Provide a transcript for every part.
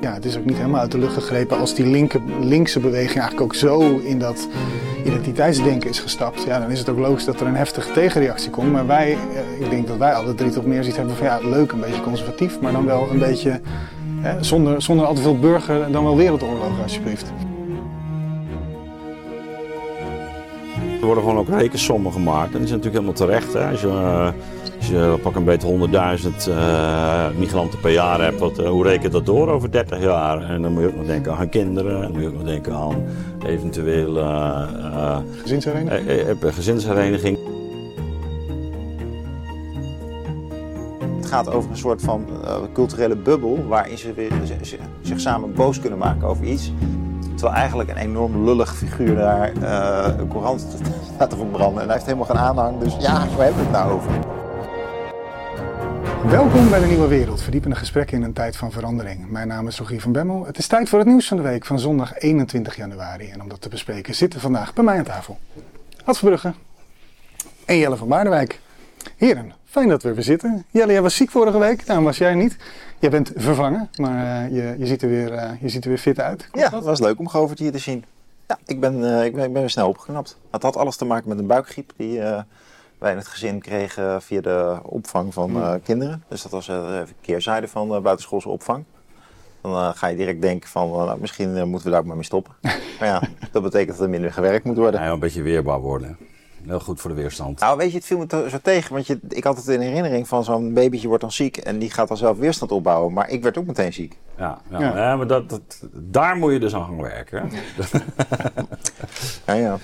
ja, het is ook niet helemaal uit de lucht gegrepen als die linker, linkse beweging eigenlijk ook zo in dat identiteitsdenken is gestapt. Ja, dan is het ook logisch dat er een heftige tegenreactie komt. Maar wij, eh, ik denk dat wij alle drie toch meer zoiets hebben van ja, leuk, een beetje conservatief, maar dan wel een beetje zonder, zonder al te veel burger, dan wel wereldoorlogen alsjeblieft. Er worden gewoon ook rekensommen gemaakt. En die zijn natuurlijk helemaal terecht. Hè. Als je, als je pak een beetje 100.000 uh, migranten per jaar hebt, wat, uh, hoe rekent dat door over 30 jaar? En dan moet je ook nog denken aan kinderen. En dan moet je ook nog denken aan eventueel gezinshereniging. gezinshereniging. Het gaat over een soort van culturele bubbel waarin ze weer, zich samen boos kunnen maken over iets. Terwijl eigenlijk een enorm lullig figuur daar uh, een courant staat te verbranden. En hij heeft helemaal geen aanhang. Dus ja, waar hebben we het nou over? Welkom bij de Nieuwe Wereld, verdiepende gesprekken in een tijd van verandering. Mijn naam is Rogier van Bemmel. Het is tijd voor het nieuws van de week van zondag 21 januari. En om dat te bespreken zitten vandaag bij mij aan tafel Ad Verbrugge en Jelle van Baardenwijk. Heren, fijn dat we weer zitten. Jelle, jij was ziek vorige week, daarom was jij niet. Jij bent vervangen, maar uh, je, je, ziet er weer, uh, je ziet er weer fit uit. Komt ja, het was leuk om Govert hier te zien. Ja, ik ben, uh, ik ben, ik ben weer snel opgeknapt. Het had alles te maken met een buikgriep die wij in het gezin kregen via de opvang van hmm. kinderen. Dus dat was even keerzijde van buitenschoolse opvang. Dan ga je direct denken van, nou, misschien moeten we daar ook maar mee stoppen. maar ja, dat betekent dat er minder gewerkt moet worden. Ja, een beetje weerbaar worden. Heel goed voor de weerstand. Nou, weet je, het viel me zo tegen. Want je, ik had het in herinnering van zo'n babytje wordt dan ziek en die gaat dan zelf weerstand opbouwen. Maar ik werd ook meteen ziek. Ja, ja. ja. maar dat, dat, daar moet je dus aan gaan werken. ja, ja.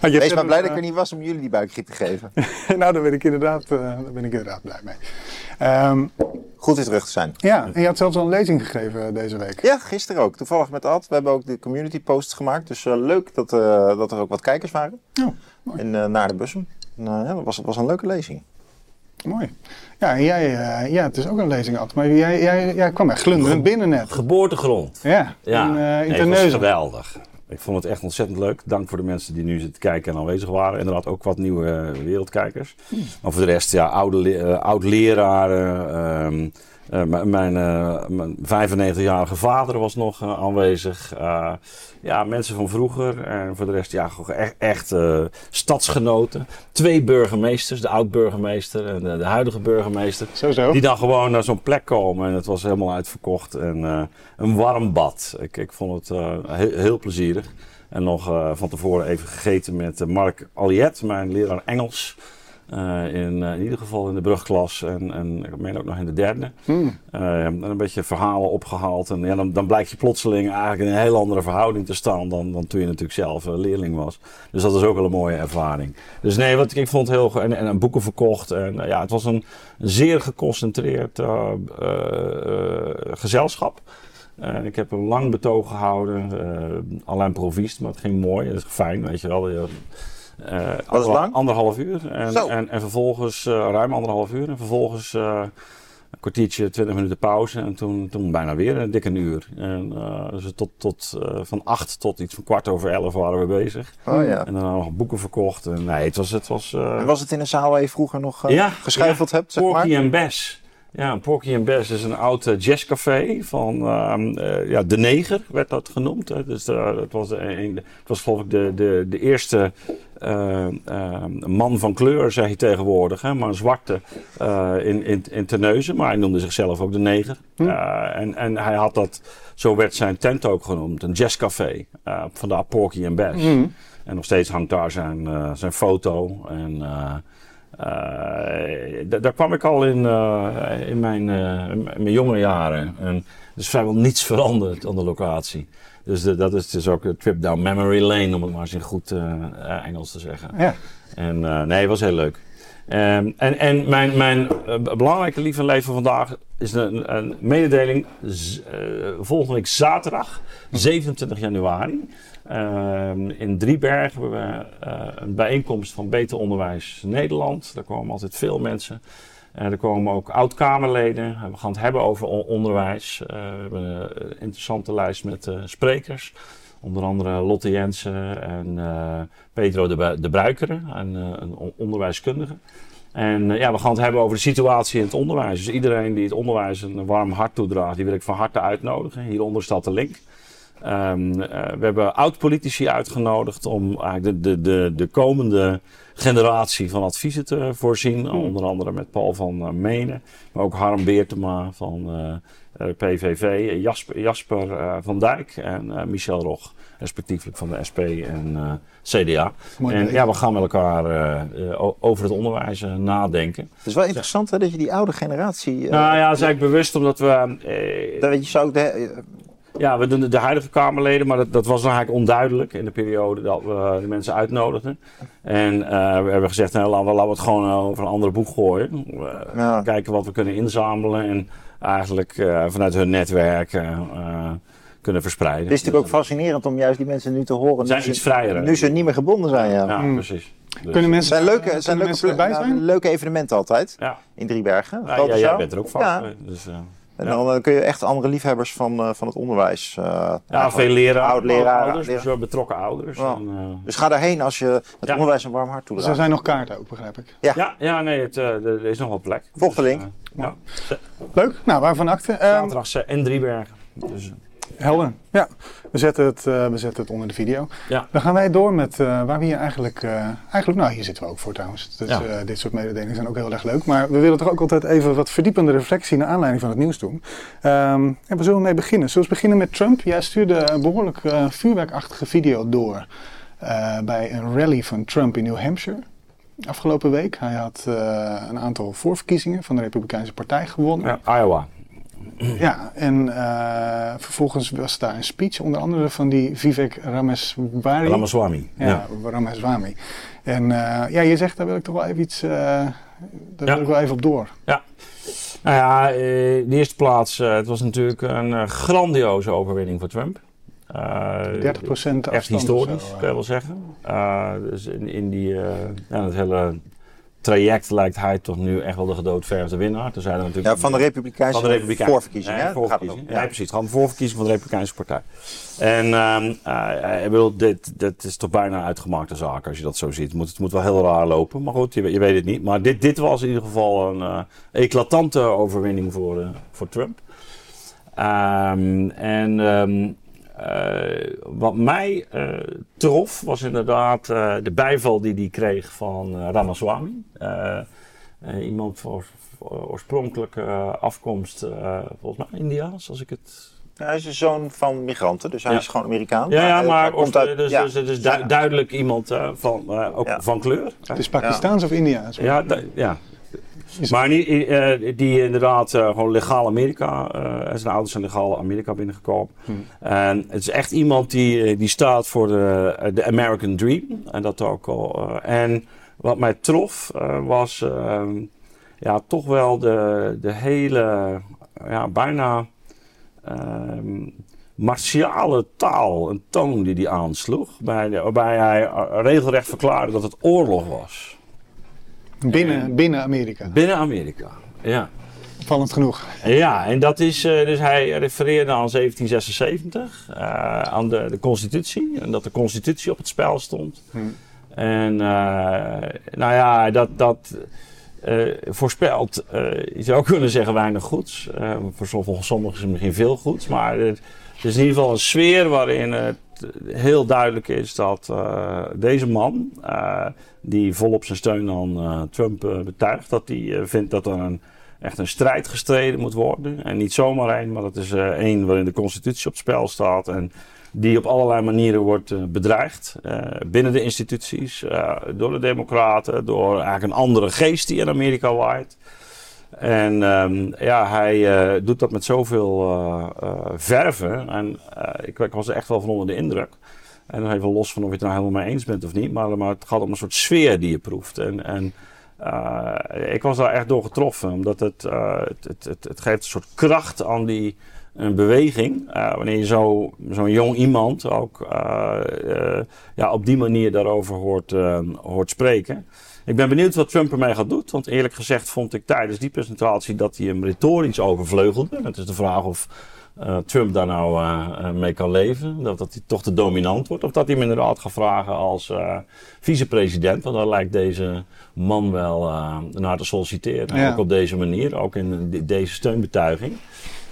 Wees maar blij dat ik er niet was om jullie die buikgriep te geven. nou, daar ben ik inderdaad, uh, daar ben ik inderdaad blij mee. Um, Goed weer terug te zijn. Ja, en je had zelfs al een lezing gegeven eh, deze week. Ja, gisteren ook. Toevallig met Ad. We hebben ook de community posts gemaakt. Dus uh, leuk dat, uh, dat er ook wat kijkers waren. Oh, mooi. In, naar de bussen. ja, dat was, was een leuke lezing. Mooi. Ja, en jij, ja, het is ook een lezing, Ad. Maar jij, jij, jij kwam echt glunderend binnen net. Geboortegrond. Ja, ja. in, uh, in nee, geweldig. Ik vond het echt ontzettend leuk. Dank voor de mensen die nu zitten kijken en aanwezig waren. Inderdaad ook wat nieuwe wereldkijkers. Hmm. Maar voor de rest, ja, oude, uh, oud-leraren. Ehm, uh, mijn, uh, mijn 95-jarige vader was nog uh, aanwezig. ja, mensen van vroeger. En voor de rest, ja, echt, echt stadsgenoten. Twee burgemeesters, de oud-burgemeester en de, de, huidige burgemeester. Zo, zo. Die dan gewoon naar zo'n plek komen. En het was helemaal uitverkocht. En een warm bad. Ik, ik vond het heel, heel, plezierig. En nog van tevoren even gegeten met Mark Aliet, mijn leraar Engels. Uh, in, uh, in, ieder geval in de brugklas en, en ik meen ook nog in de derde. Hmm. Uh, een beetje verhalen opgehaald. En ja, dan, dan blijkt je plotseling eigenlijk in een heel andere verhouding te staan dan, dan toen je natuurlijk zelf leerling was. Dus dat is ook wel een mooie ervaring. Dus nee, wat ik vond heel en, en, boeken verkocht. En ja, het was een, zeer geconcentreerd gezelschap. ik heb een lang betoog gehouden, alleen proviest, maar het ging mooi. Het is fijn, weet je wel. Uh, Was het lang? Anderhalf uur. En, en, en, vervolgens, uh, ruim anderhalf uur. En vervolgens uh, een kwartiertje, twintig minuten pauze. En toen, toen bijna weer een dikke uur. En dus tot, tot, van acht tot iets van kwart over elf waren we bezig. Oh, ja. En dan nog boeken verkocht. En, nee, het was... Het was, en was het in een zaal waar je vroeger nog ja, geschuifeld ja, hebt, zeg Porky maar? en Bess. Ja, Porky and Bess is een oud uh, jazzcafé van uh, ja, De Neger, werd dat genoemd. Hè. Dus uh, dat was, een, het was geloof ik de, de, de eerste man van kleur, zeg je tegenwoordig. Hè, maar een zwarte in, in, in Terneuzen, maar hij noemde zichzelf ook De Neger. Hm. en, en hij had dat, zo werd zijn tent ook genoemd, een jazzcafé. vandaar Porky and Bess. Hm. En nog steeds hangt daar zijn, zijn foto en... Uh, daar kwam ik al in, uh, in, mijn, uh, in mijn jonge jaren. En er is vrijwel niets veranderd aan de locatie. Dus de, dat is dus ook een trip down memory lane, om het maar eens in goed Engels te zeggen. Ja. En nee, het was heel leuk. Um, en en mijn, mijn belangrijke lieve leven vandaag is een, een mededeling. Z, volgende week zaterdag, 27 januari. Ehm, in Driebergen hebben we uh, een bijeenkomst van Beter Onderwijs Nederland. Daar komen altijd veel mensen. Uh, er komen ook oud-Kamerleden. We gaan het hebben over onderwijs. We hebben een interessante lijst met sprekers. Onder andere Lotte Jensen en Pedro de, de Bruikere, een, een onderwijskundige. En eh, ja, we gaan het hebben over de situatie in het onderwijs. Dus iedereen die het onderwijs een warm hart toedraagt, die wil ik van harte uitnodigen. Hieronder staat de link. Ehm, eh, we hebben oud-politici uitgenodigd om eigenlijk de, de, de, de komende generatie van adviezen te voorzien. Onder andere met Paul van Menen, maar ook Harm Beertema van uh, PVV, Jasper, Jasper van Dijk en Michel Rog, respectievelijk van de SP en CDA. Mooi en ja, we gaan met elkaar over het onderwijs nadenken. Het is wel interessant hè, dat je die oude generatie... eh, nou ja, dat is eigenlijk bewust omdat we... eh, weet je, zou ook de, Ja, we doen de, de huidige Kamerleden, maar dat, dat was eigenlijk onduidelijk in de periode dat we de mensen uitnodigden. En eh, we hebben gezegd, nou, laten, we, laten we het gewoon eh, over een andere boeg gooien. Eh, Ja. Kijken wat we kunnen inzamelen en eigenlijk eh, vanuit hun netwerk eh, eh, kunnen verspreiden. Het is natuurlijk ook fascinerend om juist die mensen nu te horen. Zijn nu iets ze, vrijer? Nu ze niet meer gebonden zijn, ja. Ja, Hmm. precies. Dus- Kunnen mensen, zijn leuke, zijn leuke, mensen erbij ja, zijn? leuke evenementen altijd Ja, in Driebergen. ja, jij bent er ook van. Ja. Dus, eh, En Ja. dan eh, kun je echt andere liefhebbers van, eh, van het onderwijs. eh, ja, veel leraren, oud-leraren, ouders, leraar- dus wel betrokken ouders. Ja. En, eh, Dus ga daarheen als je het Ja. onderwijs een warm hart Dus er toedraagt. zijn nog kaarten ook, begrijp ik. ja, ja, nee, het, eh, er is nog wel plek. Volg de Dus, link. ja. Leuk, nou waarvan akte. Ehm, Zaterdag en Driebergen. Dus, helder. Ja, we zetten, het, eh, we zetten het onder de video. ja. Dan gaan wij door met eh, waar we hier eigenlijk, eh, eigenlijk, nou hier zitten we ook voor trouwens. Dus Ja. dit soort mededelingen zijn ook heel erg leuk. Maar we willen toch ook altijd even wat verdiepende reflectie naar aanleiding van het nieuws doen. Ehm, en we zullen mee beginnen. Zullen we beginnen met Trump? Jij stuurde een behoorlijk eh, vuurwerkachtige video door bij een rally van Trump in New Hampshire. Afgelopen week. Hij had een aantal voorverkiezingen van de Republikeinse Partij gewonnen. ja, Iowa. Ja, en eh, vervolgens was daar een speech, onder andere van die Vivek Ramaswamy. Ramaswamy. Ja, Ja. Ramaswamy. En eh, ja, je zegt, daar wil ik toch wel even iets, eh, daar Ja. wil ik wel even op door. Nou ja, in de eerste plaats, het was natuurlijk een grandioze overwinning voor Trump. Eh, 30% Echt afstand historisch, of zo, kan je wel zeggen. Dus in, in die, ja, het hele traject lijkt hij toch nu echt wel de gedoodverfde winnaar. Toen zijn er natuurlijk Ja, van de Republikeinse van de voorverkiezingen. Ja. Gaat het Ja, om. precies. Gewoon de voorverkiezing van de Republikeinse Partij. En ehm, eh, ik bedoel, dit, dit is toch bijna een uitgemaakte zaak als je dat zo ziet. Het moet, het moet wel heel raar lopen, maar goed, je, weet- je weet het niet. Maar dit, dit was in ieder geval een eh, eclatante overwinning voor, eh, voor Trump. Ehm, en ehm, eh, wat mij eh, trof was inderdaad eh, de bijval die hij kreeg van eh, Ramaswamy. Eh, eh, iemand voor, voor oorspronkelijke eh, afkomst, eh, volgens mij Indiaas, als ik het... Ja, hij is een zoon van migranten, dus hij Ja. is gewoon Amerikaan. Ja, maar hij komt uit- dus, ja. dus het is du- Ja. duidelijk iemand eh, van, eh, ook Ja. van kleur. Het is Pakistaans of Indiaans? Ja, ja. Maar die, eh, die inderdaad eh, gewoon legaal Amerika, eh zijn ouders zijn legaal Amerika binnengekomen. Hmm. En het is echt iemand die, die staat voor de, de American Dream. En dat ook al. en wat mij trof was eh, ja, toch wel de, de hele, ja, bijna ehm, martiale taal, een toon die hij aansloeg. Bij, waarbij hij regelrecht verklaarde dat het oorlog was. Binnen, binnen Amerika. Binnen Amerika, ja. Vallend genoeg. Ja, en dat is, eh, dus hij refereerde aan 1776, eh, aan de, de constitutie. En dat de constitutie op het spel stond. Hmm. En eh, nou ja, dat, dat voorspelt, je zou kunnen zeggen, weinig goeds. Voor sommige- sommigen is het misschien veel goeds. Maar het, het is in ieder geval een sfeer waarin het heel duidelijk is dat eh, deze man, eh, die volop zijn steun aan eh, Trump betuigt, dat hij vindt dat er een, echt een strijd gestreden moet worden. En niet zomaar één, maar dat is één waarin de constitutie op het spel staat. En die op allerlei manieren wordt bedreigd. binnen de instituties, door de democraten, door eigenlijk een andere geest die in Amerika waait. En ehm, ja, hij eh, doet dat met zoveel eh eh, verven. En ik, ik was er echt wel van onder de indruk. En dan even los van of je het nou helemaal mee eens bent of niet. Maar, maar het gaat om een soort sfeer die je proeft. En, en ik was daar echt door getroffen. Omdat het, het, het, het, geeft een soort kracht aan die beweging. Wanneer je zo- zo'n jong iemand ook ja, op die manier daarover hoort, hoort spreken. Ik ben benieuwd wat Trump ermee gaat doen. Want eerlijk gezegd vond ik tijdens die presentatie dat hij hem retorisch overvleugelde. Het is de vraag of eh, Trump daar nou eh, eh, mee kan leven. Dat, dat hij toch te dominant wordt. Of dat hij hem inderdaad gaat vragen als uh, vicepresident. Want dan lijkt deze man wel naar te solliciteren. Ja. Ook op deze manier, ook in de- deze steunbetuiging.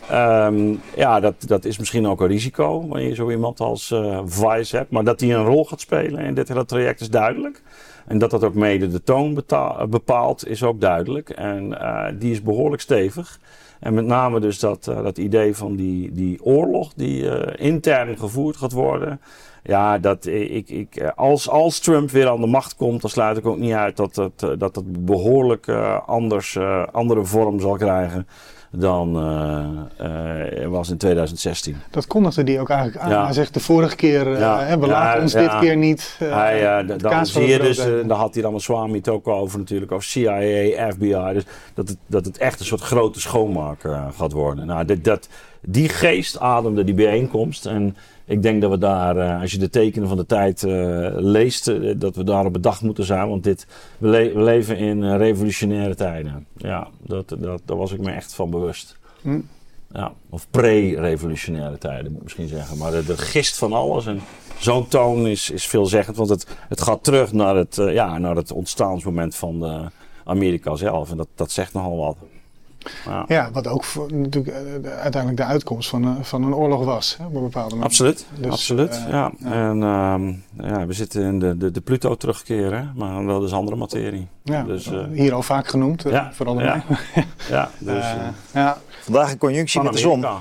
Ehm, ja, dat, dat is misschien ook een risico wanneer je zo iemand als Vice hebt. Maar dat hij een rol gaat spelen in dit hele traject is duidelijk. En dat dat ook mede de toon bepaalt is ook duidelijk. En eh, die is behoorlijk stevig. En met name dus dat, eh, dat idee van die, die oorlog die eh, intern gevoerd gaat worden. Ja, dat ik, ik, als, als Trump weer aan de macht komt, dan sluit ik ook niet uit dat het, dat het behoorlijk eh, anders, andere vorm zal krijgen dan eh, eh, was in 2016. Dat kondigde die ook eigenlijk aan. Ja. Hij zegt de vorige keer, Ja. hè, we Ja, laten ons dit keer niet Hij, dan zie je dus, daar had hij dan met Swami het ook over natuurlijk, over CIA, FBI. Dus dat het, dat het echt een soort grote schoonmaak eh, gaat worden. Nou, dit, dat, die geest ademde die bijeenkomst. En ik denk dat we daar, eh, als je de tekenen van de tijd eh, leest, eh, dat we daar op bedacht moeten zijn. Want dit, we, le- we leven in revolutionaire tijden. Ja, dat, dat, daar was ik me echt van bewust. Hm. Ja, of pre-revolutionaire tijden moet ik misschien zeggen. Maar de, de gist van alles en zo'n toon is, is veelzeggend. Want het, het gaat terug naar het, ja, naar het ontstaansmoment van de Amerika zelf. En dat, dat zegt nogal wat. Ja, Ja, wat ook voor, natuurlijk eh, de- uiteindelijk de uitkomst van, eh, van een oorlog was. Hè, op een bepaalde manier. Absoluut, Dus, absoluut. eh, ja. ja. En ehm, ja, we zitten in de, de, de Pluto terugkeren, maar wel dus andere materie. Ja, Dus, eh, hier al vaak genoemd, ja, vooral door ja. mij. Ja, dus ja, Vandaag in conjunctie van met de zon. Ja,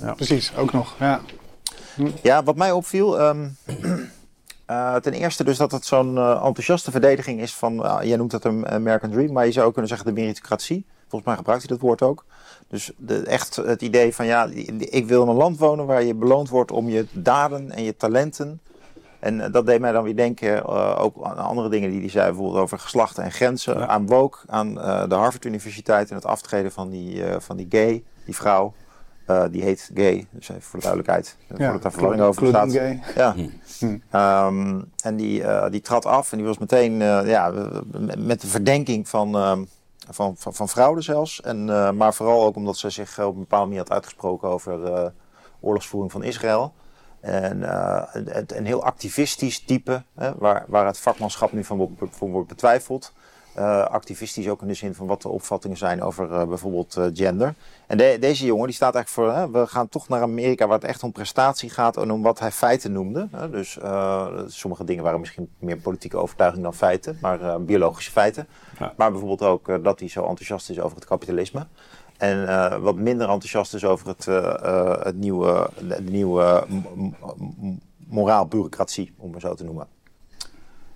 ja. precies, ook nog. Ja. Ja, wat mij opviel. ehm, eh, ten eerste dus dat het zo'n eh, enthousiaste verdediging is van, ah, jij noemt het een American Dream, maar je zou ook kunnen zeggen de meritocratie. Volgens mij gebruikt hij dat woord ook. Dus de, echt het idee van, ja, ik wil in een land wonen waar je beloond wordt om je daden en je talenten. En eh, dat deed mij dan weer denken, eh, ook aan andere dingen die hij zei, bijvoorbeeld over geslachten en grenzen. Ja. Aan woke, aan eh, de Harvard Universiteit en het aftreden van die, eh, van die gay, die vrouw. Eh, die heet gay, dus even voor de duidelijkheid. voordat daar verwarring over bestaat. Gay. Ja. Hm. Ehm, en die, eh, die trad af en die was meteen eh, ja, met de verdenking van, ehm, van, van, van fraude zelfs. En, eh, maar vooral ook omdat ze zich op een bepaalde manier had uitgesproken over eh, oorlogsvoering van Israël. En eh, het, een heel activistisch type, hè, waar, waar het vakmanschap nu van wordt, van wordt betwijfeld. Eh, activistisch ook in de zin van wat de opvattingen zijn over eh, bijvoorbeeld eh, gender. En de- deze jongen die staat eigenlijk voor, hè, we gaan toch naar Amerika waar het echt om prestatie gaat en om wat hij feiten noemde. Hè. Dus sommige dingen waren misschien meer politieke overtuiging dan feiten, maar biologische feiten. Ja. Maar bijvoorbeeld ook dat hij zo enthousiast is over het kapitalisme. En wat minder enthousiast is over het, het nieuwe, de nieuwe moraalbureaucratie, om het zo te noemen.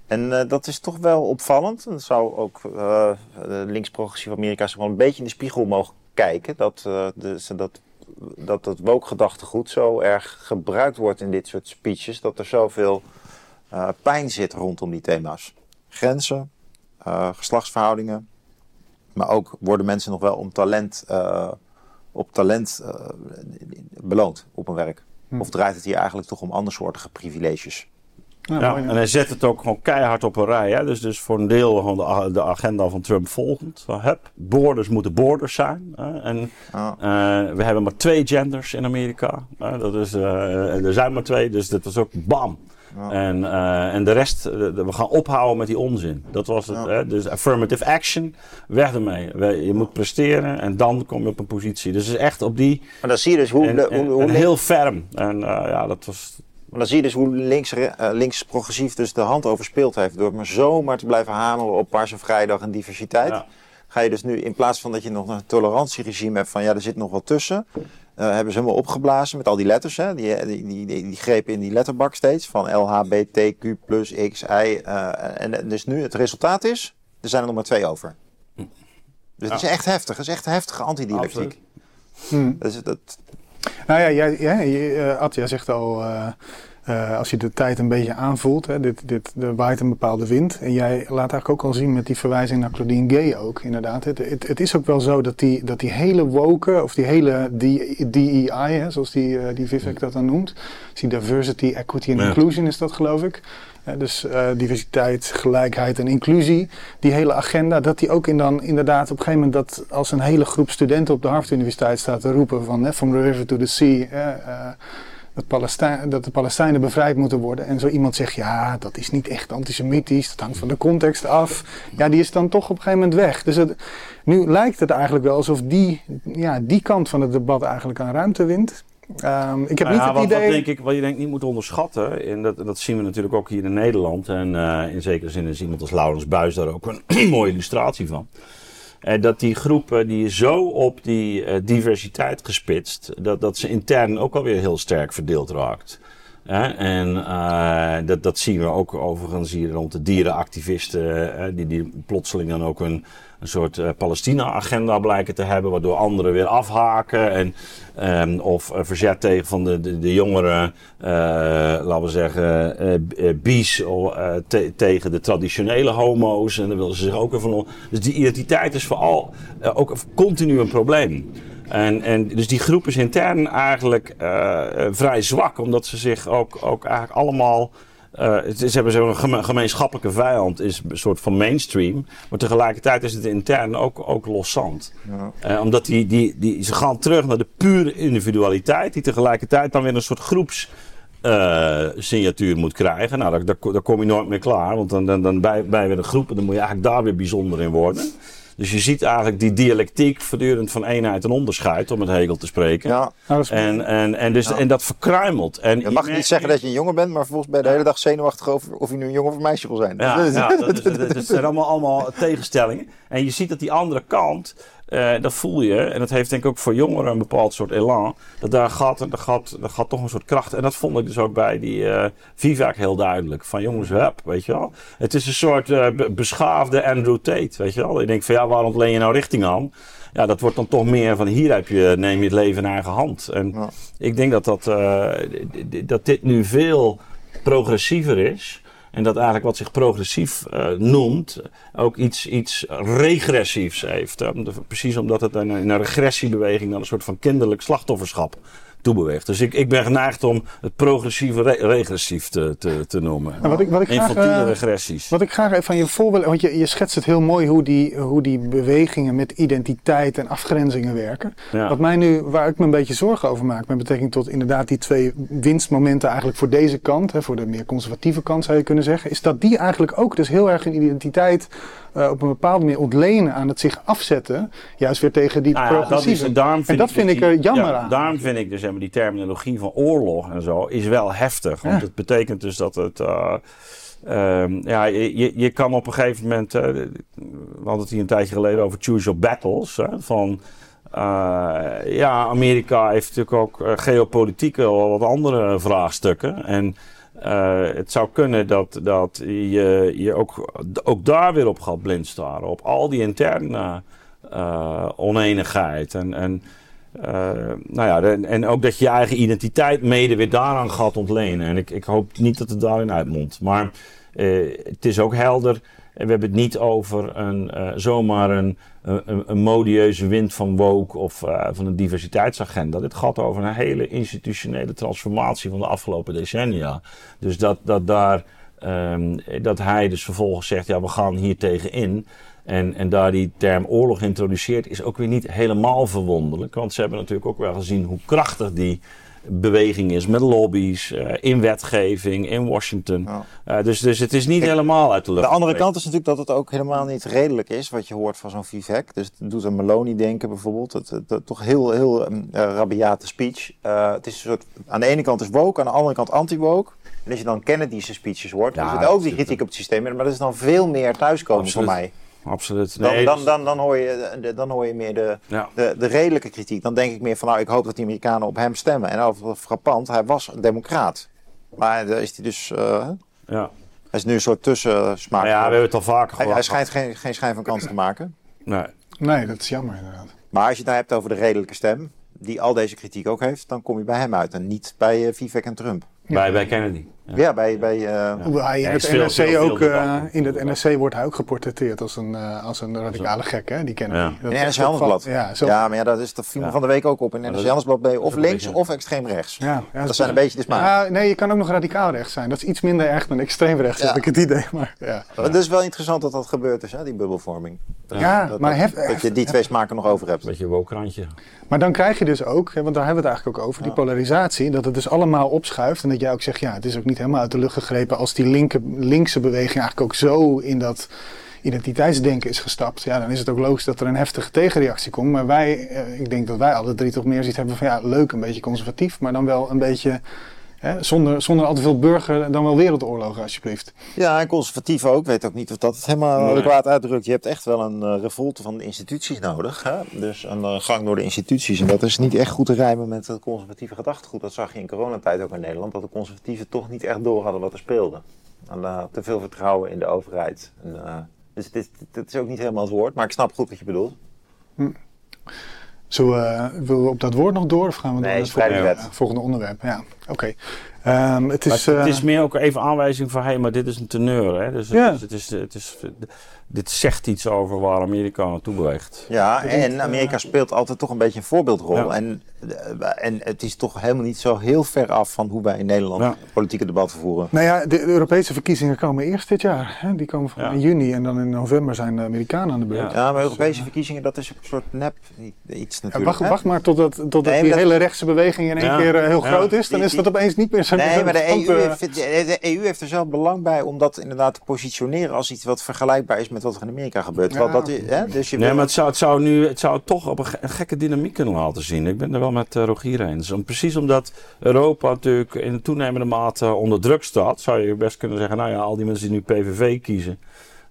En eh, dat is toch wel opvallend. En dat zou ook eh, de links-progressieve Amerika zich wel een beetje in de spiegel mogen kijken. Dat eh, dus dat, dat het woke-gedachtegoed zo erg gebruikt wordt in dit soort speeches. Dat er zoveel eh, pijn zit rondom die thema's. Grenzen, eh, geslachtsverhoudingen. Maar ook worden mensen nog wel om talent, eh, op talent eh, beloond op hun werk. Hm. Of draait het hier eigenlijk toch om andersoortige privileges? Ja, Ja, mooi, en hij zet het ook gewoon keihard op een rij. Hè? Dus, dus voor een deel gewoon de, agenda van Trump volgend. Van, hup, borders moeten borders zijn. Hè? En eh, we hebben maar twee genders in Amerika. hè? Dat is, eh, er zijn maar twee, dus dat was ook bam. En, eh, en de rest, de- we gaan ophouden met die onzin. Dat was het. Hè? Dus affirmative action, weg ermee. We- Je moet presteren en dan kom je op een positie. Dus het is echt op die. Maar dan zie je dus hoe, En, de, en- hoe, hoe en links- heel ferm. En eh, ja, dat was. Maar dan zie je dus hoe links, eh, links progressief dus de hand overspeeld heeft. Door maar zomaar te blijven hameren op Paarse Vrijdag en diversiteit. Ja. Ga je dus nu, in plaats van dat je nog een tolerantieregime hebt van ja, er zit nog wat tussen. eh, hebben ze helemaal opgeblazen met al die letters. Hè? Die, die, die, die, die grepen in die letterbak steeds. Van LHBTQ plus X, Y. eh, en, en dus nu het resultaat is, er zijn er nog maar twee over. Dus het is echt heftig. Het is echt heftige antidialectiek. Hm. Dat is, dat, Nou ja, jij, jij, eh, Ad, jij zegt al, eh, eh, als je de tijd een beetje aanvoelt, hè, dit, dit, er waait een bepaalde wind. En jij laat eigenlijk ook al zien met die verwijzing naar Claudine Gay ook, inderdaad. Het, het, het is ook wel zo dat die, dat die hele woke, of die hele DEI, hè, zoals die, die Vivek dat dan noemt. Dus die diversity, equity en inclusion is dat geloof ik. Dus eh, diversiteit, gelijkheid en inclusie. Die hele agenda, dat die ook in dan inderdaad op een gegeven moment dat als een hele groep studenten op de Harvard Universiteit staat te roepen van hè, from the river to the sea. eh, dat, dat de Palestijnen bevrijd moeten worden. En zo iemand zegt, ja, dat is niet echt antisemitisch, dat hangt van de context af. Ja, die is dan toch op een gegeven moment weg. Dus nu lijkt het eigenlijk wel alsof die, ja, die kant van het debat eigenlijk aan ruimte wint. Ehm, ik heb Nou niet ja, het wat, idee... Wat, denk ik, wat je denk ik niet moet onderschatten, en dat, dat zien we natuurlijk ook hier in Nederland. En eh, in zekere zin is iemand als Laurens Buis daar ook een mooie illustratie van. Eh, dat die groep eh, die is zo op die diversiteit gespitst, dat, dat ze intern ook alweer heel sterk verdeeld raakt. En eh, dat, dat zien we ook overigens hier rond de dierenactivisten, eh, die, die plotseling dan ook een, een soort eh, Palestina-agenda blijken te hebben, waardoor anderen weer afhaken. En, ehm, of verzet tegen van de, de, de jongere, eh, laten we zeggen, bies te- tegen de traditionele homo's. En daar willen ze zich ook weer van. Dus die identiteit is vooral ook continu een probleem. En, en dus die groep is intern eigenlijk eh, eh, vrij zwak, omdat ze zich ook, ook eigenlijk allemaal. is, ze hebben zo'n geme- gemeenschappelijke vijand, is een soort van mainstream. Maar tegelijkertijd is het intern ook, ook loszand. Ja. Omdat die, die, die, ze gaan terug naar de pure individualiteit, die tegelijkertijd dan weer een soort groeps. signatuur moet krijgen. Nou, daar, daar, daar kom je nooit meer klaar. Want dan, dan, dan bij, bij weer een groep, en dan moet je eigenlijk daar weer bijzonder in worden. Dus je ziet eigenlijk die dialectiek voortdurend van eenheid en onderscheid, om met Hegel te spreken. Ja, Nou, dat is- En, en, en, dus, Ja. en dat verkruimelt. En je mag niet zeggen dat je een jongen bent, maar vervolgens ben je de hele dag zenuwachtig over of je nu een jongen of een meisje wil zijn. Ja, ja dat, is- dat, dat zijn allemaal, allemaal tegenstellingen. En je ziet dat die andere kant, eh, dat voel je. En dat heeft denk ik ook voor jongeren een bepaald soort elan. Dat daar gaat, daar, gaat, daar gaat toch een soort kracht. En dat vond ik dus ook bij die eh Vivac heel duidelijk. Van jongens, hup, weet je wel. Het is een soort eh, be- beschaafde Andrew Tate, weet je wel. Ik denk van ja, waarom ontleen je nou richting aan? Ja, dat wordt dan toch meer van hier heb je, neem je het leven in eigen hand. En Ja. ik denk dat, dat, dat dit nu veel progressiever is. En dat eigenlijk wat zich progressief eh, noemt, ook iets, iets regressiefs heeft. Precies omdat het in een, in een regressiebeweging naar een soort van kinderlijk slachtofferschap toebeweegt. Dus ik, ik ben geneigd om het progressieve re- regressief te, te, te noemen. Nou, wat ik, wat ik graag, eh, regressies. Wat ik graag even van je voor wil, want je, je schetst het heel mooi hoe die, hoe die bewegingen met identiteit en afgrenzingen werken. Ja. Wat mij nu, waar ik me een beetje zorgen over maak, met betrekking tot inderdaad die twee winstmomenten eigenlijk voor deze kant, hè, voor de meer conservatieve kant zou je kunnen zeggen, is dat die eigenlijk ook dus heel erg hun identiteit eh, op een bepaalde manier ontlenen aan het zich afzetten, juist weer tegen die Nou ja, dat is, progressieve. en daarom en dat ik vind ik er jammer ja, aan. Daarom vind ik dus zeg maar, die terminologie van oorlog en zo is wel heftig. Want Ja. het betekent dus dat het. eh, ehm, ja, je, je- kan op een gegeven moment. eh, we hadden het hier een tijdje geleden over choose your battles. Hè, van. eh, ja, Amerika heeft natuurlijk ook eh, geopolitiek wel wat andere vraagstukken. En het zou kunnen dat, dat je, je ook, ook daar weer op gaat blindstaren. Op al die interne oneenigheid. En, en, nou ja, en, ook dat je je eigen identiteit mede weer daaraan gaat ontlenen. En ik, ik hoop niet dat het daarin uitmondt. Maar eh, het is ook helder. We hebben het niet over een, eh, zomaar een, een, een modieuze wind van woke of eh, van een diversiteitsagenda. Dit gaat over een hele institutionele transformatie van de afgelopen decennia. Dus dat, dat, daar, ehm, dat hij dus vervolgens zegt, ja, we gaan hier tegenin. En, en daar die term oorlog introduceert, is ook weer niet helemaal verwonderlijk. Want ze hebben natuurlijk ook wel gezien hoe krachtig die beweging is met lobby's, eh, in wetgeving, in Washington. Ja. Eh, dus, dus het is niet Kijk, helemaal uit de lucht. De andere kant is natuurlijk dat het ook helemaal niet redelijk is wat je hoort van zo'n Vivek. Dus het doet aan Meloni denken bijvoorbeeld. Het, het, het- toch heel, heel um, eh, rabiate speech. Het is een soort, aan de ene kant is woke, aan de andere kant anti-woke. En als je dan Kennedy's speeches hoort, Ja, dan zit ook die kritiek op het systeem. Maar dat is dan veel meer thuiskomen voor mij. Absoluut. Dan, Nee, dan, dus- dan, dan, hoor je, dan hoor je meer de, ja. de, de redelijke kritiek. Dan denk ik meer van, nou, ik hoop dat die Amerikanen op hem stemmen. En over frappant, hij was een democraat. Maar daar is hij dus, eh, Ja. hij is nu een soort tussensmaak. Ja, we hebben het al vaker gehad. hij schijnt geen, geen schijn van kans te maken. Nee. Nee, dat is jammer inderdaad. Maar als je het nou hebt over de redelijke stem, die al deze kritiek ook heeft, dan kom je bij hem uit en niet bij eh, Vivek en Trump. Bij, bij Kennedy. Ja, bij... bij eh, in Ja, het veel- NRC veel- ook, eh, in het NRC wordt hij ook geportretteerd als een, eh, als een radicale gek, hè? Die kennen Ja. we. Dat- in NRC dat Handelsblad. Ja, zo. ja, maar ja, dat, is, me Ja. van de week ook op. In is- Handelsblad ben je of links beetje- of extreem rechts. Ja, ja, Dat zijn een beetje de smaak. Ja, nee, je kan ook nog radicaal rechts zijn. Dat is iets minder erg dan extreem rechts, Ja. heb ik het idee. Maar, ja. Het is wel interessant dat dat gebeurd is, hè, die bubbelvorming. Ja, dat, maar, dat, hef- dat je die twee smaken nog over hebt. Een beetje een wookrantje. maar dan krijg je dus ook, hè, want daar hebben we het eigenlijk ook over, die polarisatie, dat het dus allemaal opschuift. En dat jij ook zegt, ja, het is ook niet helemaal uit de lucht gegrepen als die linker, linkse beweging eigenlijk ook zo in dat identiteitsdenken is gestapt. Ja, dan is het ook logisch dat er een heftige tegenreactie komt. Maar wij, eh, ik denk dat wij alle drie toch meer zoiets hebben van, ja, leuk, een beetje conservatief, maar dan wel een beetje... Hè, zonder, zonder al te veel burger, dan wel wereldoorlogen alsjeblieft. Ja, en conservatief ook. Ik weet ook niet of dat het helemaal Nee. adequaat uitdrukt. Je hebt echt wel een eh, revolte van de instituties nodig. Hè? Dus een eh, gang door de instituties. En dat is niet echt goed te rijmen met het conservatieve gedachtegoed. Dat zag je in coronatijd ook in Nederland. Dat de conservatieven toch niet echt door hadden wat er speelde. En, eh, te veel vertrouwen in de overheid. En, eh, dus het is, ook niet helemaal het woord. Maar ik snap goed wat je bedoelt. Zo, eh, willen we op dat woord nog door of gaan we Nee, naar het volgende, volgende onderwerp? Ja, oké. Ehm, het is, het, het eh, is meer ook even aanwijzing van, hé, hey, maar dit is een teneur. Hè? Dus het, Ja. is, het is, het is, dit zegt iets over waar Amerika naartoe beweegt. Ja, en Amerika speelt altijd toch een beetje een voorbeeldrol. Ja. En, eh, en het is toch helemaal niet zo heel ver af van hoe wij in Nederland Ja. politieke debatten voeren. Nou ja, de Europese verkiezingen komen eerst dit jaar. Hè? Die komen van Ja. in juni en dan in november zijn de Amerikanen aan de beurt. Ja. Maar Europese verkiezingen, dat is een soort nep iets Ja, natuurlijk. wacht, wacht maar totdat, totdat Nee, die dat- hele rechtse beweging in één Ja. keer eh, heel Ja. groot is. Dan Die- is dat opeens niet meer zo Nee, maar de EU, eh, heeft, de, de EU heeft er zelf belang bij om dat inderdaad te positioneren als iets wat vergelijkbaar is met wat er in Amerika gebeurt. Ja. Dat, hè, dus je Nee, wil- maar het zou, het zou nu het zou toch op een, ge- een gekke dynamiek kunnen laten zien. Ik ben er wel met uh, Rogier eens. Om, precies omdat Europa natuurlijk in toenemende mate onder druk staat, zou je best kunnen zeggen, nou ja, al die mensen die nu PVV kiezen,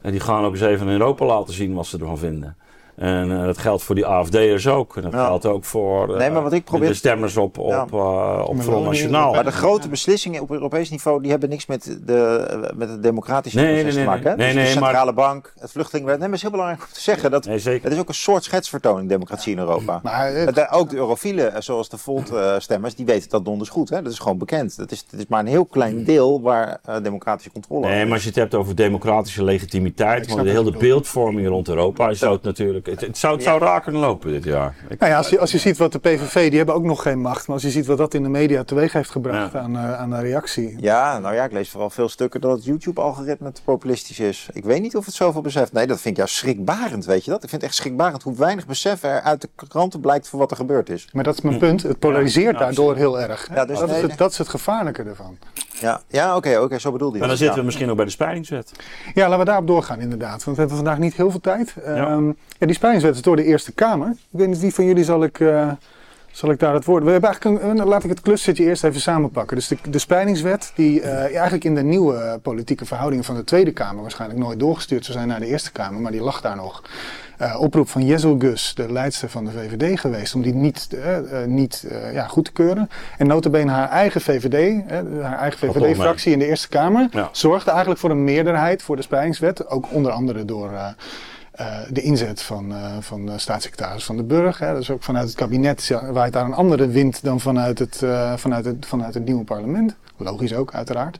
en die gaan ook eens even in Europa laten zien wat ze ervan vinden. En eh, dat geldt voor die AFD'ers ook. En dat Ja. geldt ook voor eh, Nee, maar wat ik probeer- de stemmers op, op, Ja. eh, op Front Nationaal. maar de grote beslissingen op Europees niveau die hebben niks met, de, met het democratische Nee, proces nee, nee, te maken. nee. Dus Nee, de nee, centrale bank, het vluchtelingenbeleid. Nee, maar het is heel belangrijk om te zeggen dat Nee, zeker. het is ook een soort schetsvertoning democratie in Europa. maar, Het, ook de eurofielen, zoals de Volt-stemmers, die weten dat donders goed. Hè? Dat is gewoon bekend. Het is, het is maar een heel klein deel waar democratische controle Nee, over maar als je het hebt over democratische legitimiteit, de hele beeldvorming rond Europa, zou het natuurlijk, het, het zou, het zou raar kunnen lopen dit jaar. Ik- nou ja, als je, als je ziet wat de PVV, die hebben ook nog geen macht. Maar als je ziet wat dat in de media teweeg heeft gebracht Ja. aan, eh, aan een reactie. Ja, nou ja, ik lees vooral veel stukken dat het YouTube-algoritme te populistisch is. Ik weet niet of het zoveel beseft. Nee, dat vind ik juist schrikbarend, weet je dat? Ik vind het echt schrikbarend hoe weinig besef er uit de kranten blijkt van wat er gebeurd is. Maar dat is mijn punt. Het polariseert Ja, daardoor heel erg. hè. Ja, dus dat, is het, dat is het gevaarlijke ervan. Ja, ja oké, oké, zo bedoelde je En dan zitten we misschien nog bij de spreidingswet. Ja, laten we daarop doorgaan inderdaad. Want we hebben vandaag niet heel veel tijd. Ja. Ehm, die is door de Eerste Kamer. Ik weet niet wie van jullie zal ik, eh, zal ik daar het woord... We hebben eigenlijk een, laat ik het clustertje eerst even samenpakken. Dus de, de spreidingswet die eh, eigenlijk in de nieuwe politieke verhoudingen van de Tweede Kamer... waarschijnlijk nooit doorgestuurd zou zijn naar de Eerste Kamer. Maar die lag daar nog. Eh, oproep van Jezel Gus, de leidster van de VVD geweest... om die niet, niet ja, goed te keuren. En notabene haar eigen VVD, haar eigen. VVD-fractie in de Eerste Kamer... Ja. zorgde eigenlijk voor een meerderheid voor de spreidingswet. Ook onder andere door eh, de inzet van, eh, van staatssecretaris Van de Burg. Hè. Dus ook vanuit het kabinet waait daar een andere wind dan vanuit het, eh, vanuit het, vanuit het nieuwe parlement. Logisch ook, uiteraard.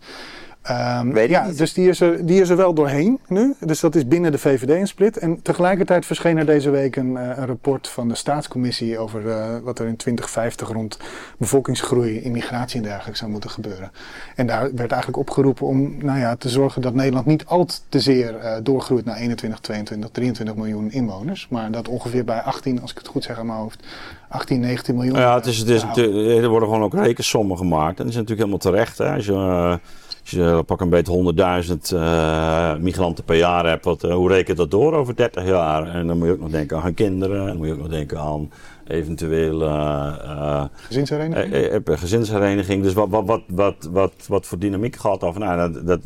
Ehm, Weet ik ja, niet. dus die is, er, die is er wel doorheen nu. Dus dat is binnen de VVD een split. En tegelijkertijd verscheen er deze week een, eh, een rapport van de staatscommissie over eh, wat er in 2050 rond bevolkingsgroei, immigratie en dergelijke zou moeten gebeuren. En daar werd eigenlijk opgeroepen om nou ja, te zorgen dat Nederland niet al te zeer eh, doorgroeit naar 21, 22, 23 miljoen inwoners. Maar dat ongeveer bij 18, als ik het goed zeg aan mijn hoofd, 18, 19 miljoen. Ja, het is, het is, natuurlijk- er worden gewoon ook rekensommen gemaakt. En die zijn natuurlijk helemaal terecht. Hè. Als je, als je pak een beetje 100.000 eh, migranten per jaar hebt, wat, eh, hoe rekent dat door over 30 jaar? En dan moet je ook nog denken aan kinderen. En dan moet je ook nog denken aan eventueel eh, eh, Gezinshereniging? eh, eh, gezinshereniging. Dus wat, wat, wat, wat, wat, wat voor dynamiek gaat af? Nou, dat, dat,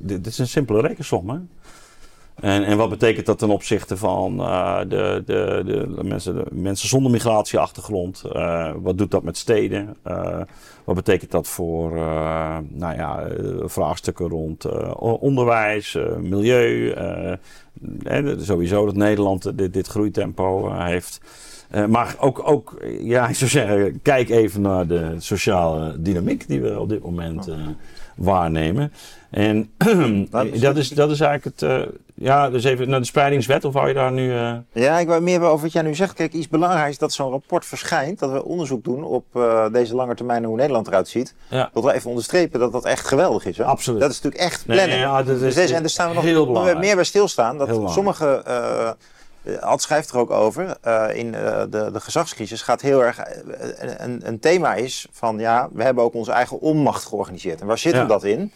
dit is een simpele rekensom. Hè? En, en wat betekent dat ten opzichte van eh, de, de, de, mensen, de mensen zonder migratieachtergrond? Eh, wat doet dat met steden? Eh, wat betekent dat voor nou ja, vraagstukken rond onderwijs, milieu? eh, sowieso dat Nederland dit, groeitempo heeft. Maar ook, ook, ja, ik zou zeggen, kijk even naar de sociale dynamiek die we op dit moment waarnemen. En dat, is, dat is eigenlijk het. eh, ja, dus even naar de spreidingswet, of wou je daar nu. eh, Ja, ik wou meer over wat jij nu zegt. Kijk, iets belangrijks dat zo'n rapport verschijnt, dat we onderzoek doen op eh, deze lange termijn hoe Nederland eruit ziet. Ja. Dat we even onderstrepen dat dat echt geweldig is. Hè? Absoluut. Dat is natuurlijk echt Nee, planning. ja, dat is dus deze, en daar staan we nog heel meer bij stilstaan. Dat sommige, Ad schrijft er ook over, in de, de gezagscrisis gaat heel erg, een, een thema is van ja, we hebben ook onze eigen onmacht georganiseerd. En waar zit Ja. hem dat in?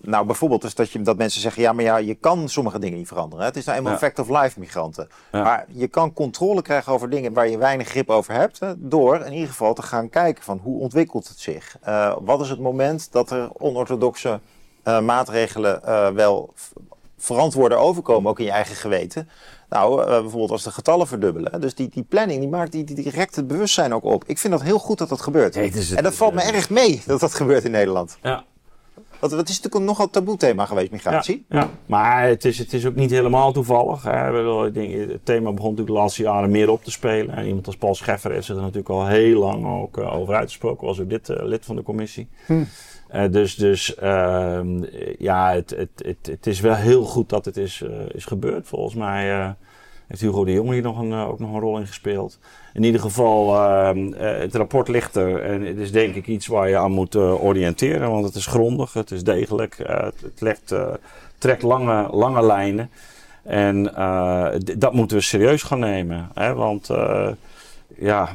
Nou, bijvoorbeeld is dat, je, dat mensen zeggen, ja, maar ja, je kan sommige dingen niet veranderen. Het is nou eenmaal Ja. fact of life migranten. Ja. Maar je kan controle krijgen over dingen waar je weinig grip over hebt, hè, door in ieder geval te gaan kijken van hoe ontwikkelt het zich. Eh, wat is het moment dat er onorthodoxe eh, maatregelen eh, wel v- verantwoorde overkomen, ook in je eigen geweten. Nou, bijvoorbeeld als de getallen verdubbelen. Dus die, die planning, die maakt die, die direct het bewustzijn ook op. Ik vind dat heel goed dat dat gebeurt. Nee, het is- en dat valt me erg mee dat dat gebeurt in Nederland. ja. Want het is natuurlijk een nogal taboe thema geweest, migratie. Ja, ja. maar het is, het is ook niet helemaal toevallig. Hè. Het thema begon natuurlijk de laatste jaren meer op te spelen. En iemand als Paul Scheffer heeft zich er natuurlijk al heel lang ook eh, over uitgesproken. Was ook dit eh, lid van de commissie. Eh, dus dus ehm, ja, het, het, het, het is wel heel goed dat het is, is gebeurd. Volgens mij heeft Hugo de Jong hier nog een, eh, ook nog een rol in gespeeld. In ieder geval, ehm, eh, het rapport ligt er. En het is denk ik iets waar je aan moet eh, oriënteren. Want het is grondig, het is degelijk. het het legt, trekt lange, lange lijnen. En dat moeten we serieus gaan nemen. Hè? Want ja,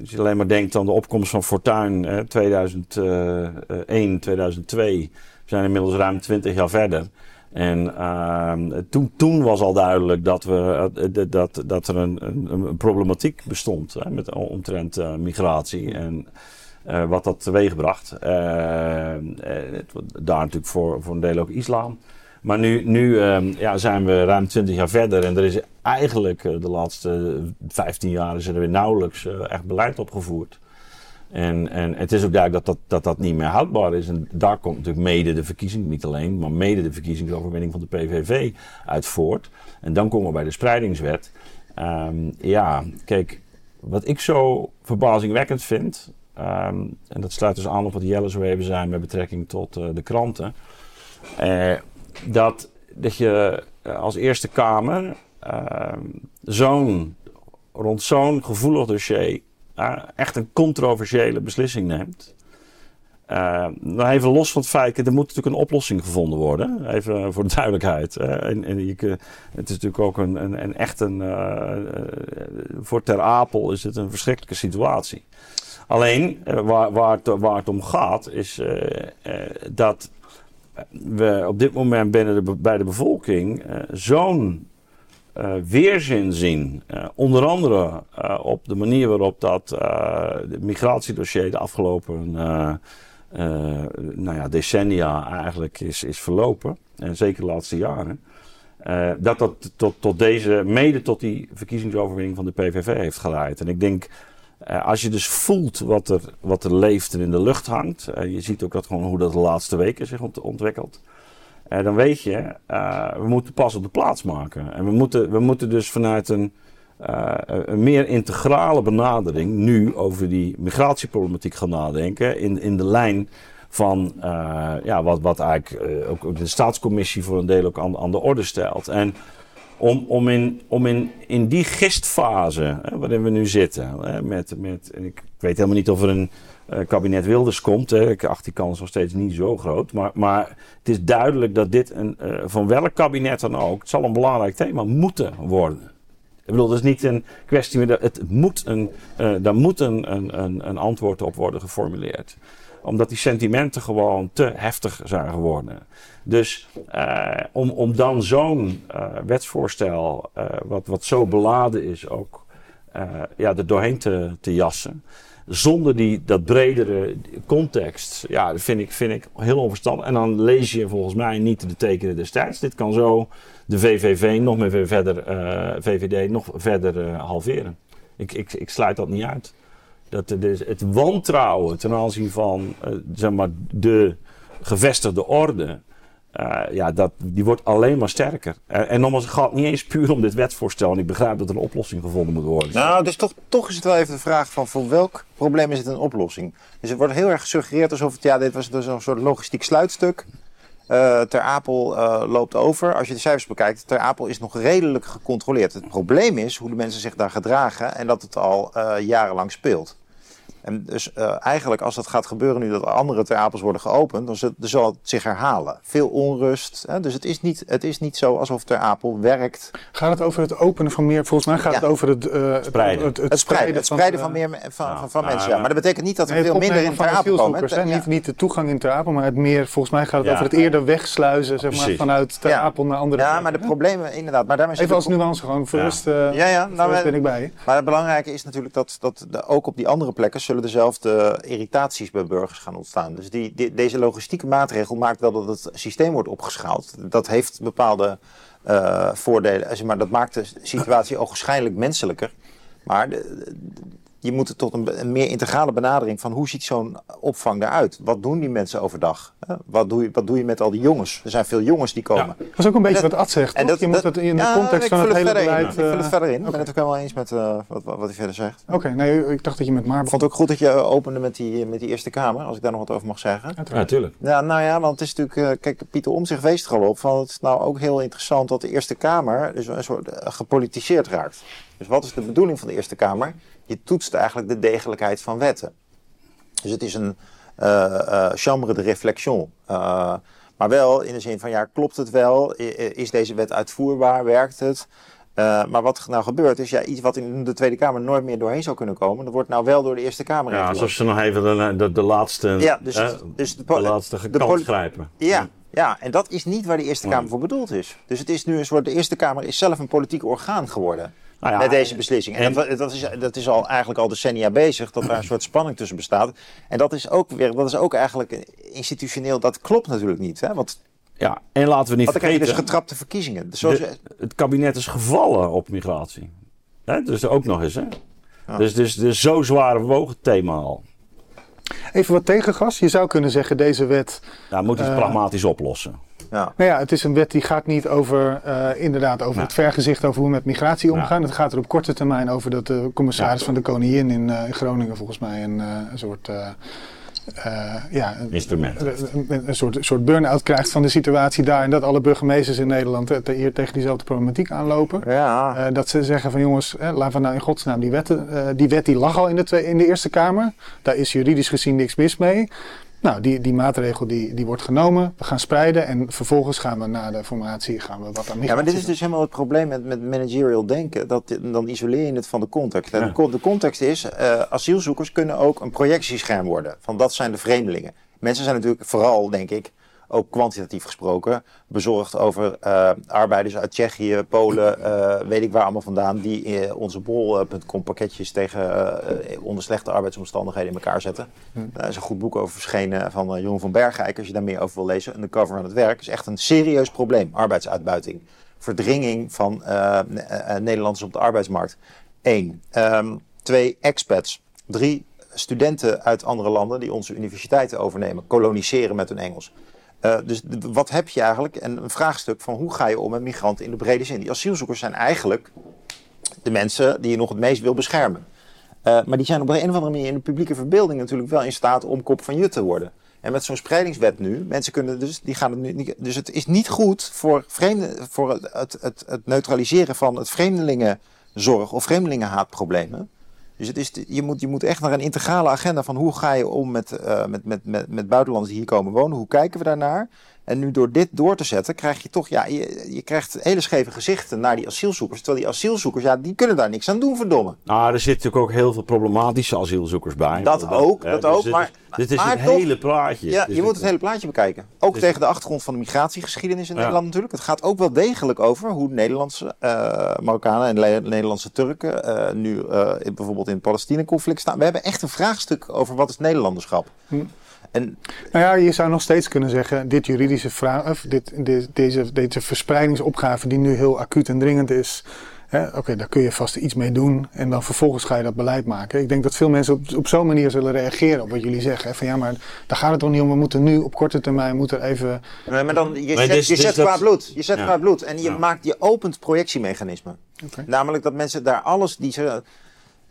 als je alleen maar denkt aan de opkomst van Fortuin eh, 2001, 2002. We zijn inmiddels ruim 20 jaar verder. En ehm, toen, toen was al duidelijk dat, we, eh, dat, dat er een, een, problematiek bestond hè, met omtrent eh, migratie en eh, wat dat teweegbracht. Daar natuurlijk voor, voor een deel ook islam. Maar nu, nu ehm, ja, zijn we ruim 20 jaar verder en er is eigenlijk de laatste 15 jaar is er weer nauwelijks echt beleid opgevoerd. En, en het is ook duidelijk dat dat, dat dat niet meer houdbaar is. En daar komt natuurlijk mede de verkiezing, niet alleen, maar mede de verkiezingsoverwinning van de PVV uit voort. En dan komen we bij de spreidingswet. Ehm, ja, kijk, wat ik zo verbazingwekkend vind, ehm, en dat sluit dus aan op wat Jelle zo even zei met betrekking tot eh, de kranten, eh, dat, dat je eh, als Eerste Kamer ehm, zo'n, rond zo'n gevoelig dossier eh, echt een controversiële beslissing neemt. Eh, nou even los van het feit, er moet natuurlijk een oplossing gevonden worden. Even voor de duidelijkheid. En, en je, het is natuurlijk ook een, een, echt een. eh, eh, voor Ter Apel is het een verschrikkelijke situatie. Alleen eh, waar, waar, het, waar het om gaat, is eh, eh, dat we op dit moment binnen de, bij de bevolking eh, zo'n eh, weerzin zien. Eh, onder andere eh, op de manier waarop dat het migratiedossier de afgelopen nou ja, decennia eigenlijk is, is verlopen. En zeker de laatste jaren. Dat dat tot, tot deze, mede tot die verkiezingsoverwinning van de PVV heeft geleid. En ik denk, als je dus voelt wat er, wat er leeft en in de lucht hangt. je ziet ook dat gewoon hoe dat de laatste weken zich ont- ontwikkelt. Eh, dan weet je, eh, we moeten pas op de plaats maken. En we moeten, we moeten dus vanuit een, eh, een meer integrale benadering nu over die migratieproblematiek gaan nadenken. In, in de lijn van ja, wat, wat eigenlijk ook de staatscommissie voor een deel ook aan, de orde stelt. En om, om, in, om in, in die gistfase hè, waarin we nu zitten, hè, met, met, ik weet helemaal niet of er een kabinet Wilders komt. Ik acht die kans nog steeds niet zo groot. Maar, maar het is duidelijk dat dit, een, eh, van welk kabinet dan ook, het zal een belangrijk thema moeten worden. Ik bedoel, dat is niet een kwestie Het moet een, eh, daar moet een, een, een, antwoord op worden geformuleerd. Omdat die sentimenten gewoon te heftig zijn geworden. Dus eh, om, om dan zo'n eh, wetsvoorstel, eh, wat, wat zo beladen is, ook eh, ja, er doorheen te jassen. Zonder die, dat bredere context, ja, dat vind ik, vind ik heel onverstandig. En dan lees je volgens mij niet de tekenen destijds. Dit kan zo de VVV nog meer verder, eh, VVD nog verder eh, halveren. Ik, ik, ik sluit dat niet uit. Dat dus het wantrouwen ten aanzien van eh, zeg maar de gevestigde orde eh, ja, dat, die wordt alleen maar sterker. En, nogmaals, het gaat niet eens puur om dit wetsvoorstel. En ik begrijp dat er een oplossing gevonden moet worden. Nou, dus toch, toch is het wel even de vraag van voor welk probleem is het een oplossing? Dus het wordt heel erg gesuggereerd alsof het, ja, dit was dus een soort logistiek sluitstuk. Eh, ter Apel eh, loopt over. Als je de cijfers bekijkt, Ter Apel is nog redelijk gecontroleerd. Het probleem is hoe de mensen zich daar gedragen en dat het al jarenlang speelt. En dus eh, eigenlijk als dat gaat gebeuren nu dat andere Ter Apels worden geopend, dan zal, het zich herhalen. Veel onrust. Hè? Dus het is, niet, het is niet zo alsof Ter Apel werkt. Gaat het over het openen van meer? Volgens mij gaat Ja. het over het, eh, het Spreiden. Het, Het spreiden, het spreiden eh, van, meer, me- van, van, mensen. Ja. maar- dat betekent niet dat er Nee, veel minder in Ter van Apel komen. Hè? Niet, niet de toegang in Ter Apel, maar het meer, volgens mij gaat het Ja. over het eerder wegsluizen zeg maar, vanuit Ter Ja. Apel naar andere Ja, plekken, maar de problemen inderdaad. Maar daarmee zit Even als nuance, gewoon voor Ja. rust, eh, Ja, ja. Nou, ben ik bij je. Maar het belangrijke is natuurlijk dat, dat de, ook op die andere plekken zullen dezelfde irritaties bij burgers gaan ontstaan. Dus die, deze logistieke maatregel maakt wel dat het systeem wordt opgeschaald. Dat heeft bepaalde eh, voordelen, maar dat maakt de situatie ogenschijnlijk menselijker. Maar de- je moet het tot een, een meer integrale benadering van hoe ziet zo'n opvang eruit? Wat doen die mensen overdag? Hè? Wat, doe je, wat doe je met al die jongens? Er zijn veel jongens die komen. Dat is ook een beetje dat- wat Ad zegt, En toch? je moet het in de ja, context ik van vul het hele verder in. beleid... Ik vul het eh, verder in. Ik ben het ook helemaal eens met eh, wat, wat, wat hij verder zegt. Oké, nee, ik dacht dat je met maar Ik vond het ook goed dat je opende met die, met die Eerste Kamer, als ik daar nog wat over mag zeggen. Ja, natuurlijk. Ja, nou ja, want het is natuurlijk, eh, kijk, Pieter Omtzigt wees er al op van het is nou ook heel interessant dat de Eerste Kamer dus een soort gepolitiseerd raakt. Dus wat is de bedoeling van de Eerste Kamer? Je toetst eigenlijk de degelijkheid van wetten. Dus het is een eh, eh, chambre de réflexion. Eh, maar wel in de zin van, ja, klopt het wel? Is deze wet uitvoerbaar? Werkt het? Eh, maar wat er nou gebeurt is, ja, iets wat in de Tweede Kamer nooit meer doorheen zou kunnen komen, dat wordt nou wel door de Eerste Kamer Ja, alsof ze nog even de, de, de laatste, Ja, dus, dus de, laatste de poli- grijpen. ja, ja, en dat is niet waar de Eerste Kamer Nee. voor bedoeld is. Dus het is nu een soort, de Eerste Kamer is zelf een politiek orgaan geworden. Nou ja, met deze beslissing. En, en- dat, dat, is, dat is al eigenlijk al decennia bezig, dat daar een soort spanning tussen bestaat. En dat is ook weer, dat is ook eigenlijk institutioneel, dat klopt natuurlijk niet. Hè? Want, Ja, en laten we niet want dan krijg je dus getrapte verkiezingen. Dus zoals, de- het kabinet is gevallen op migratie. Hè, dus ook nog eens. Hè? Ja. Dus, dus, dus zo zwaar bewogen thema al. Even wat tegengas. Je zou kunnen zeggen, deze wet... Nou, moet het Eh, pragmatisch oplossen. Ja. Nou ja, het is een wet die gaat niet over, eh, inderdaad, over Nou. het vergezicht over hoe we met migratie omgaan. Het gaat er op korte termijn over dat de commissaris van de Koningin in, eh, in Groningen volgens mij een, eh, een soort... ja, een, Instrument. een, een- een soort, soort burn-out krijgt van de situatie daar. En dat alle burgemeesters in Nederland te- hier tegen diezelfde problematiek aanlopen. Ja. Dat ze zeggen van jongens, eh, laten we nou in godsnaam die wetten. die wet die lag al in de, twee, in de Eerste Kamer. Daar is juridisch gezien niks mis mee. Nou, die, die maatregel die, die wordt genomen. We gaan spreiden en vervolgens gaan we na de formatie gaan we wat aan Ja, maar dit is dus helemaal het probleem met, met managerial denken. Dat, dan isoleer je het van de context. Ja. de context is, eh, asielzoekers kunnen ook een projectiescherm worden. Van dat zijn de vreemdelingen. Mensen zijn natuurlijk vooral, denk ik, ook kwantitatief gesproken, bezorgd over eh, arbeiders uit Tsjechië, Polen, eh, weet ik waar allemaal vandaan, die eh, onze bol.com pakketjes tegen onder slechte arbeidsomstandigheden in elkaar zetten. Daar is een goed boek over verschenen van Jeroen van Bergijk, als je daar meer over wil lezen. Undercover aan het werk is echt een serieus probleem, arbeidsuitbuiting. Verdringing van Ne- Nederlanders op de arbeidsmarkt. Eén. Ehm, twee, expats. Drie, studenten uit andere landen die onze universiteiten overnemen, koloniseren met hun Engels. Eh, dus wat heb je eigenlijk? En een vraagstuk van hoe ga je om met migranten in de brede zin? Die asielzoekers zijn eigenlijk de mensen die je nog het meest wil beschermen. Eh, maar die zijn op een of andere manier in de publieke verbeelding natuurlijk wel in staat om kop van jut te worden. En met zo'n spreidingswet nu, mensen kunnen dus, die gaan het nu niet. Dus het is niet goed voor, vreemde, voor het, het, het, het neutraliseren van het vreemdelingenzorg of vreemdelingenhaatproblemen. Dus het is, je, moet, je moet echt naar een integrale agenda van hoe ga je om met, eh, met, met, met, met buitenlanders die hier komen wonen. Hoe kijken we daarnaar? En nu door dit door te zetten, krijg je toch, ja, je, je krijgt hele scheve gezichten naar die asielzoekers. Terwijl die asielzoekers, ja, die kunnen daar niks aan doen, verdomme. Nou, er zitten natuurlijk ook heel veel problematische asielzoekers bij. Dat ook, dat dus ook, dit maar- is, dit is maar het toch- hele plaatje. Ja, Dus je moet het hele plaatje bekijken. Ook Dus- tegen de achtergrond van de migratiegeschiedenis in Ja. Nederland natuurlijk. Het gaat ook wel degelijk over hoe Nederlandse eh, Marokkanen en Le- Nederlandse Turken eh, nu eh, in- bijvoorbeeld in het Palestina-conflict staan. We hebben echt een vraagstuk over wat is Nederlanderschap. Hm. En Nou ja, je zou nog steeds kunnen zeggen, dit juridische vraag, of dit, dit- deze, deze verspreidingsopgave die nu heel acuut en dringend is, Oké, daar kun je vast iets mee doen en dan vervolgens ga je dat beleid maken. Ik denk dat veel mensen op, op zo'n manier zullen reageren op wat jullie zeggen. Hè? Van ja, maar daar gaat het toch niet om. We moeten nu op korte termijn moeten even. Nee, maar dan, je Maar zet, dus- je dus zet dat- qua bloed. Je zet Ja. qua bloed. En je, Ja. maakt, je opent projectiemechanismen. Namelijk dat mensen daar alles die ze.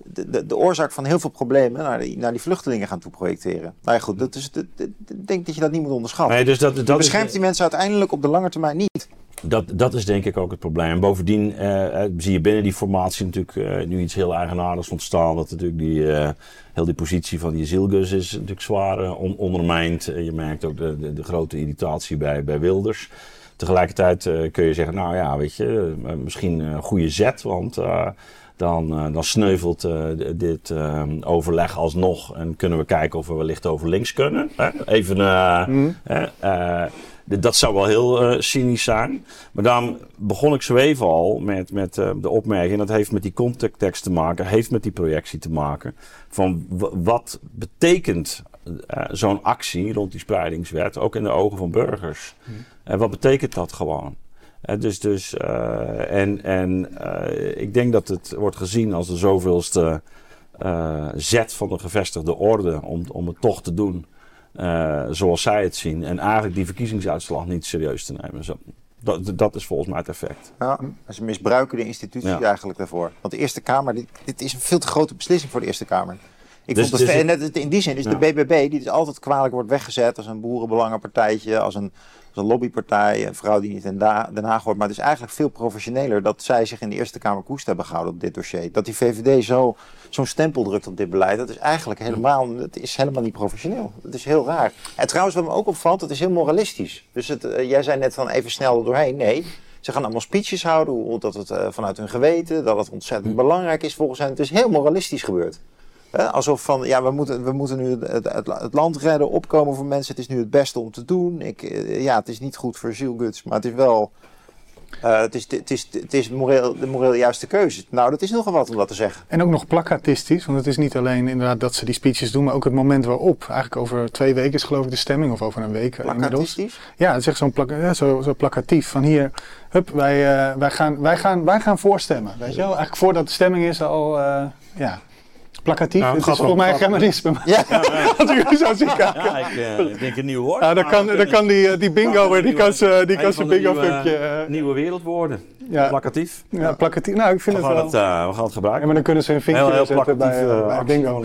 De, de, de oorzaak van heel veel problemen naar die, naar die vluchtelingen gaan toe projecteren. Nou ja, goed, dat is, dat- dat- ik denk dat je dat niet moet onderschatten. Nee, dus dat, dat Je is- beschermt die mensen uiteindelijk op de lange termijn niet. Dat, dat is denk ik ook het probleem. Bovendien eh, eh, zie je binnen die formatie natuurlijk eh, nu iets heel eigenaardigs ontstaan. Dat natuurlijk die, eh, heel die positie van die Zilgus is natuurlijk zwaar eh, on- ondermijnd. Eh, je merkt ook de, de, de grote irritatie bij, bij Wilders. Tegelijkertijd eh, kun je zeggen, nou ja, weet je, misschien een goede zet. Want dan, eh, dan sneuvelt eh, dit eh, overleg alsnog. En kunnen we kijken of we wellicht over links kunnen. Hè? Even... eh, hè, d- dat zou wel heel cynisch zijn. Maar dan begon ik zo even al met, met de opmerking. Dat heeft met die contacttekst te maken, heeft met die projectie te maken. Van wat betekent zo'n actie rond die spreidingswet ook in de ogen van burgers? En wat betekent dat gewoon? Eh, dus dus eh, en en eh, ik denk dat het wordt gezien als de zoveelste zet van de gevestigde orde om, om het toch te doen zoals zij het zien. En eigenlijk die verkiezingsuitslag niet serieus te nemen. Zo, dat, dat is volgens mij het effect. Ja, ze misbruiken de institutie Ja. eigenlijk daarvoor. Want de Eerste Kamer, dit, dit is een veel te grote beslissing voor de Eerste Kamer. Ik Dus- vond het, dus in die zin is Ja. de BBB, die dus altijd kwalijk wordt weggezet als een boerenbelangenpartijtje, als een, een lobbypartij, een vrouw die niet in Den Haag hoort. Maar het is eigenlijk veel professioneler dat zij zich in de Eerste Kamer koest hebben gehouden op dit dossier. Dat die VVD zo, zo'n stempel drukt op dit beleid, dat is eigenlijk helemaal, het is helemaal niet professioneel. Dat is heel raar. En trouwens, wat me ook opvalt, het is heel moralistisch. Dus het, eh, jij zei net van even snel er doorheen. Nee, ze gaan allemaal speeches houden, dat het eh, vanuit hun geweten, dat het ontzettend belangrijk is volgens hen. Het is heel moralistisch gebeurd. Hè, alsof van, ja, we moeten, we moeten nu het, het, land redden, opkomen voor mensen. Het is nu het beste om te doen. Ik, eh, ja, het is niet goed voor zielguts, maar het is wel... eh, het is, het is, het is moreel, de moreel juiste keuze. Nou, dat is nogal wat om dat te zeggen. En ook nog plakatistisch, want het is niet alleen inderdaad dat ze die speeches doen, maar ook het moment waarop. Eigenlijk over twee weken is geloof ik de stemming, of over een week eh, inmiddels. Plakatistisch. Ja, het is echt zo'n plak ja, zo, zo plakatief. Van hier, hup, wij, wij, gaan, wij, gaan, wij gaan voorstemmen. Weet je wel? Eigenlijk voordat de stemming is al, ja, plakatief. Nou, het het is volgens mij germanisme. Ja. Als ik u zo zie kijken. Ja, ik, eh, ik denk een nieuw woord. Ah, dan kan, dan kan die, eh, die bingo, die kan zijn die kan Een zijn bingo nieuwe- eh, Nieuwe wereldwoorden. Ja, Plakatief. ja, plakatief. Nou, ik vind We het gaan wel. het, eh, we gaan het Ja, gebruiken. maar dan kunnen ze een vinkje Heel, heel zetten bij, plakatief, eh, eh, bij actie. bingo.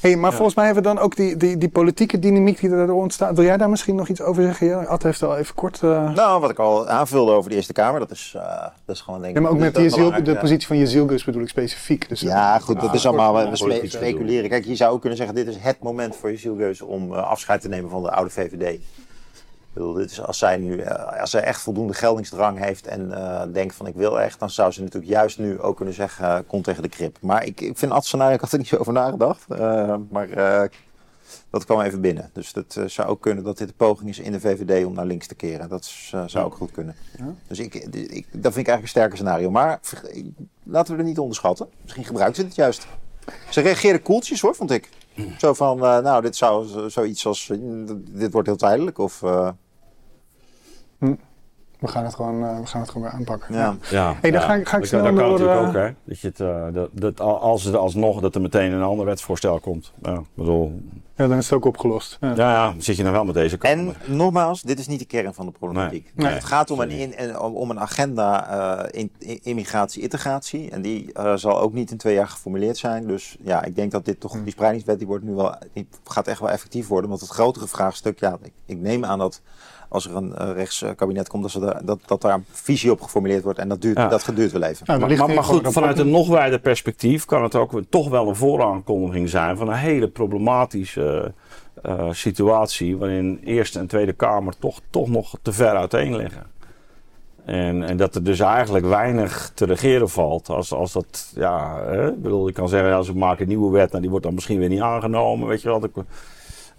Hey, maar Ja. volgens mij hebben we dan ook die, die, die politieke dynamiek die daardoor ontstaat. Wil jij daar misschien nog iets over zeggen? Ja, Ad heeft al even kort... eh, Nou, wat ik al aanvulde over de Eerste Kamer, dat is, eh, dat is gewoon denk ja, maar ook met de ja. positie van je zielgus bedoel ik specifiek. Dus Ja, goed, dat Ja, is allemaal, we spe- speculeren. Kijk, je zou ook kunnen zeggen, dit is het moment voor Jezielgeus om afscheid te nemen van de oude VVD. Bedoel, dit is, als, zij nu, eh, als zij echt voldoende geldingsdrang heeft en eh, denkt van ik wil echt, dan zou ze natuurlijk juist nu ook kunnen zeggen, eh, kom tegen de krip. Maar ik, ik vind het scenario, ik had er niet zo over nagedacht, maar dat kwam even binnen. Dus eh, zou ook kunnen dat dit een poging is in de VVD om naar links te keren. Dat zou ook goed kunnen. Ja. Dus ik, ik, dat vind ik eigenlijk een sterker scenario. Maar laten we het niet onderschatten. Misschien gebruikt ze het juist. Ze reageerden koeltjes hoor, vond ik. Zo van, nou, dit zou zo- zoiets als, dit wordt heel tijdelijk. Of, eh, we, gaan het gewoon, eh, we gaan het gewoon weer aanpakken. ja. Ja, Hey, dan ja. ga ik- ga ik dat, snel dat kan door, natuurlijk eh, ook, hè. Dat je het, eh, dat, dat, al- als er alsnog dat er meteen een ander wetsvoorstel komt. Ja, bedoel, Ja, dan is het ook opgenomen. Ja. ja, ja, dan zit je nog wel met deze kant. En nogmaals, dit is niet de kern van de problematiek. Nee. het gaat om een, in, en- om- een agenda eh, in, in- immigratie-integratie. En die zal ook niet in twee jaar geformuleerd zijn. Dus ja, ik denk dat dit toch, die spreidingswet die wordt nu wel, die gaat echt wel effectief worden. Want het grotere vraagstuk, ja, ik, ik neem aan dat als er een uh, rechtskabinet komt, dat, ze daar- dat, dat daar een visie op geformuleerd wordt. En dat, duurt, Ja. dat geduurt wel even. Nou, Maar, maar, goed, vanuit een nog wijder perspectief kan het ook toch wel een vooraankondiging zijn van een hele problematische eh, situatie. Waarin Eerste en Tweede Kamer toch, toch nog te ver uiteen liggen. En, en dat er dus eigenlijk weinig te regeren valt. Als, als dat, ja, hè, ik bedoel, ik kan zeggen, als we maken een nieuwe wet, nou, die wordt dan misschien weer niet aangenomen. Weet je wel.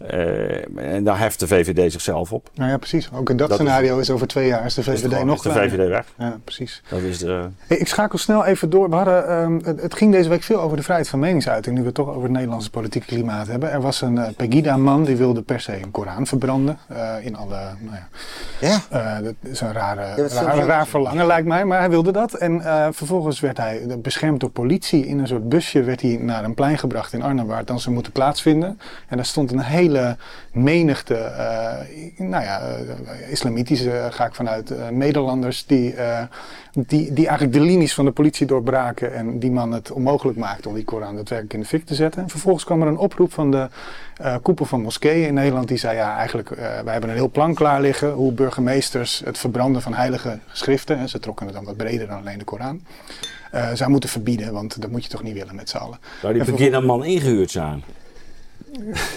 Eh, en daar heft de VVD zichzelf op. Nou ja, precies. Ook in dat, scenario is, over twee jaar is de Is VVD gewoon- nog is de kleiner. VVD weg. Ja, precies. Dat is de... Hey, ik schakel snel even door. We hadden, ehm, het, het ging deze week veel over de vrijheid van meningsuiting. Nu we het toch over het Nederlandse politieke klimaat hebben. Er was een eh, Pegida-man die wilde per se een Koran verbranden. eh, in alle, nou ja, Ja, Eh, dat is een rare, raar, verlangen lijkt mij, maar hij wilde dat. En eh, vervolgens werd hij beschermd door politie. In een soort busje werd hij naar een plein gebracht in Arnhem waar het dan zou moeten plaatsvinden. En daar stond een hele menigte, eh, nou ja, eh, islamitische eh, ga ik vanuit, Nederlanders die, die, die eigenlijk de linies van de politie doorbraken. En die man het onmogelijk maakte om die Koran daadwerkelijk in de fik te zetten. En vervolgens kwam er een oproep van de koepel van moskeeën in Nederland. Die zei ja, eigenlijk, wij hebben een heel plan klaar liggen. Hoe burgemeesters het verbranden van heilige geschriften. En ze trokken het dan wat breder dan alleen de Koran. zou moeten verbieden, want dat moet je toch niet willen met z'n allen. Zou die En beginnerman ingehuurd zijn?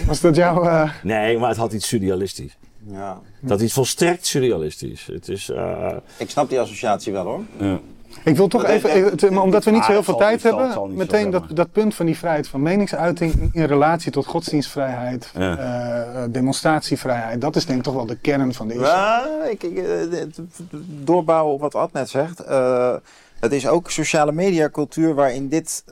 Was dat jouw... eh, Nee, maar het had iets surrealistisch. ja. Had iets volstrekt surrealistisch. Het is... eh, ik snap die associatie wel hoor. ja. Ik wil toch even, omdat we niet zo Ah, heel veel tijd hebben, meteen dat, dat punt van die vrijheid van meningsuiting in relatie tot godsdienstvrijheid, Ja. eh, eh, demonstratievrijheid, dat is denk ik toch wel de kern van de islam. Ja, ik, doorbouwen op wat Ad net zegt. eh, het is ook sociale mediacultuur waarin dit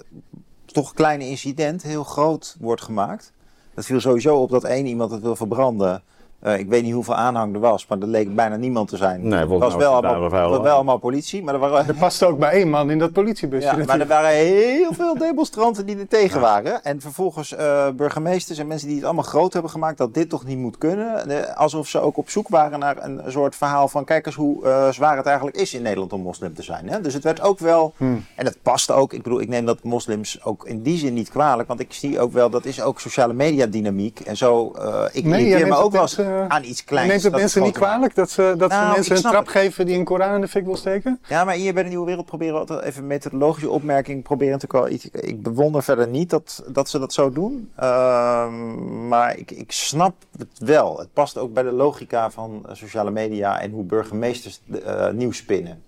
toch kleine incident heel groot wordt gemaakt. Dat viel sowieso op dat één iemand het wil verbranden. Eh, ik weet niet hoeveel aanhang er was, maar er leek bijna niemand te zijn. Nee, was wel allemaal, daar wel- wel allemaal politie, maar er waren Er past ook bij één man in dat politiebusje. Ja, maar er waren heel veel demonstranten die er tegen waren. En vervolgens eh, burgemeesters en mensen die het allemaal groot hebben gemaakt dat dit toch niet moet kunnen. Alsof ze ook op zoek waren naar een soort verhaal van kijk eens hoe eh, zwaar het eigenlijk is in Nederland om moslim te zijn. Hè? Dus het werd ook wel, Hmm. en het past ook, ik bedoel ik neem dat moslims ook in die zin niet kwalijk. Want ik zie ook wel, dat is ook sociale media dynamiek. En zo, eh, ik Nee, irriteer me ook wel eens mensen- aan iets kleins. Neemt het dat mensen niet kwalijk dat ze, dat Nou, ze ik mensen een trap het. geven die een Koran in de fik wil steken? Ja, maar hier bij de Nieuwe Wereld proberen we altijd even een methodologische opmerking. Proberen natuurlijk wel iets. Ik bewonder verder niet dat, dat ze dat zo doen. Ehm, maar ik, ik snap het wel. Het past ook bij de logica van eh, sociale media en hoe burgemeesters eh nieuws spinnen.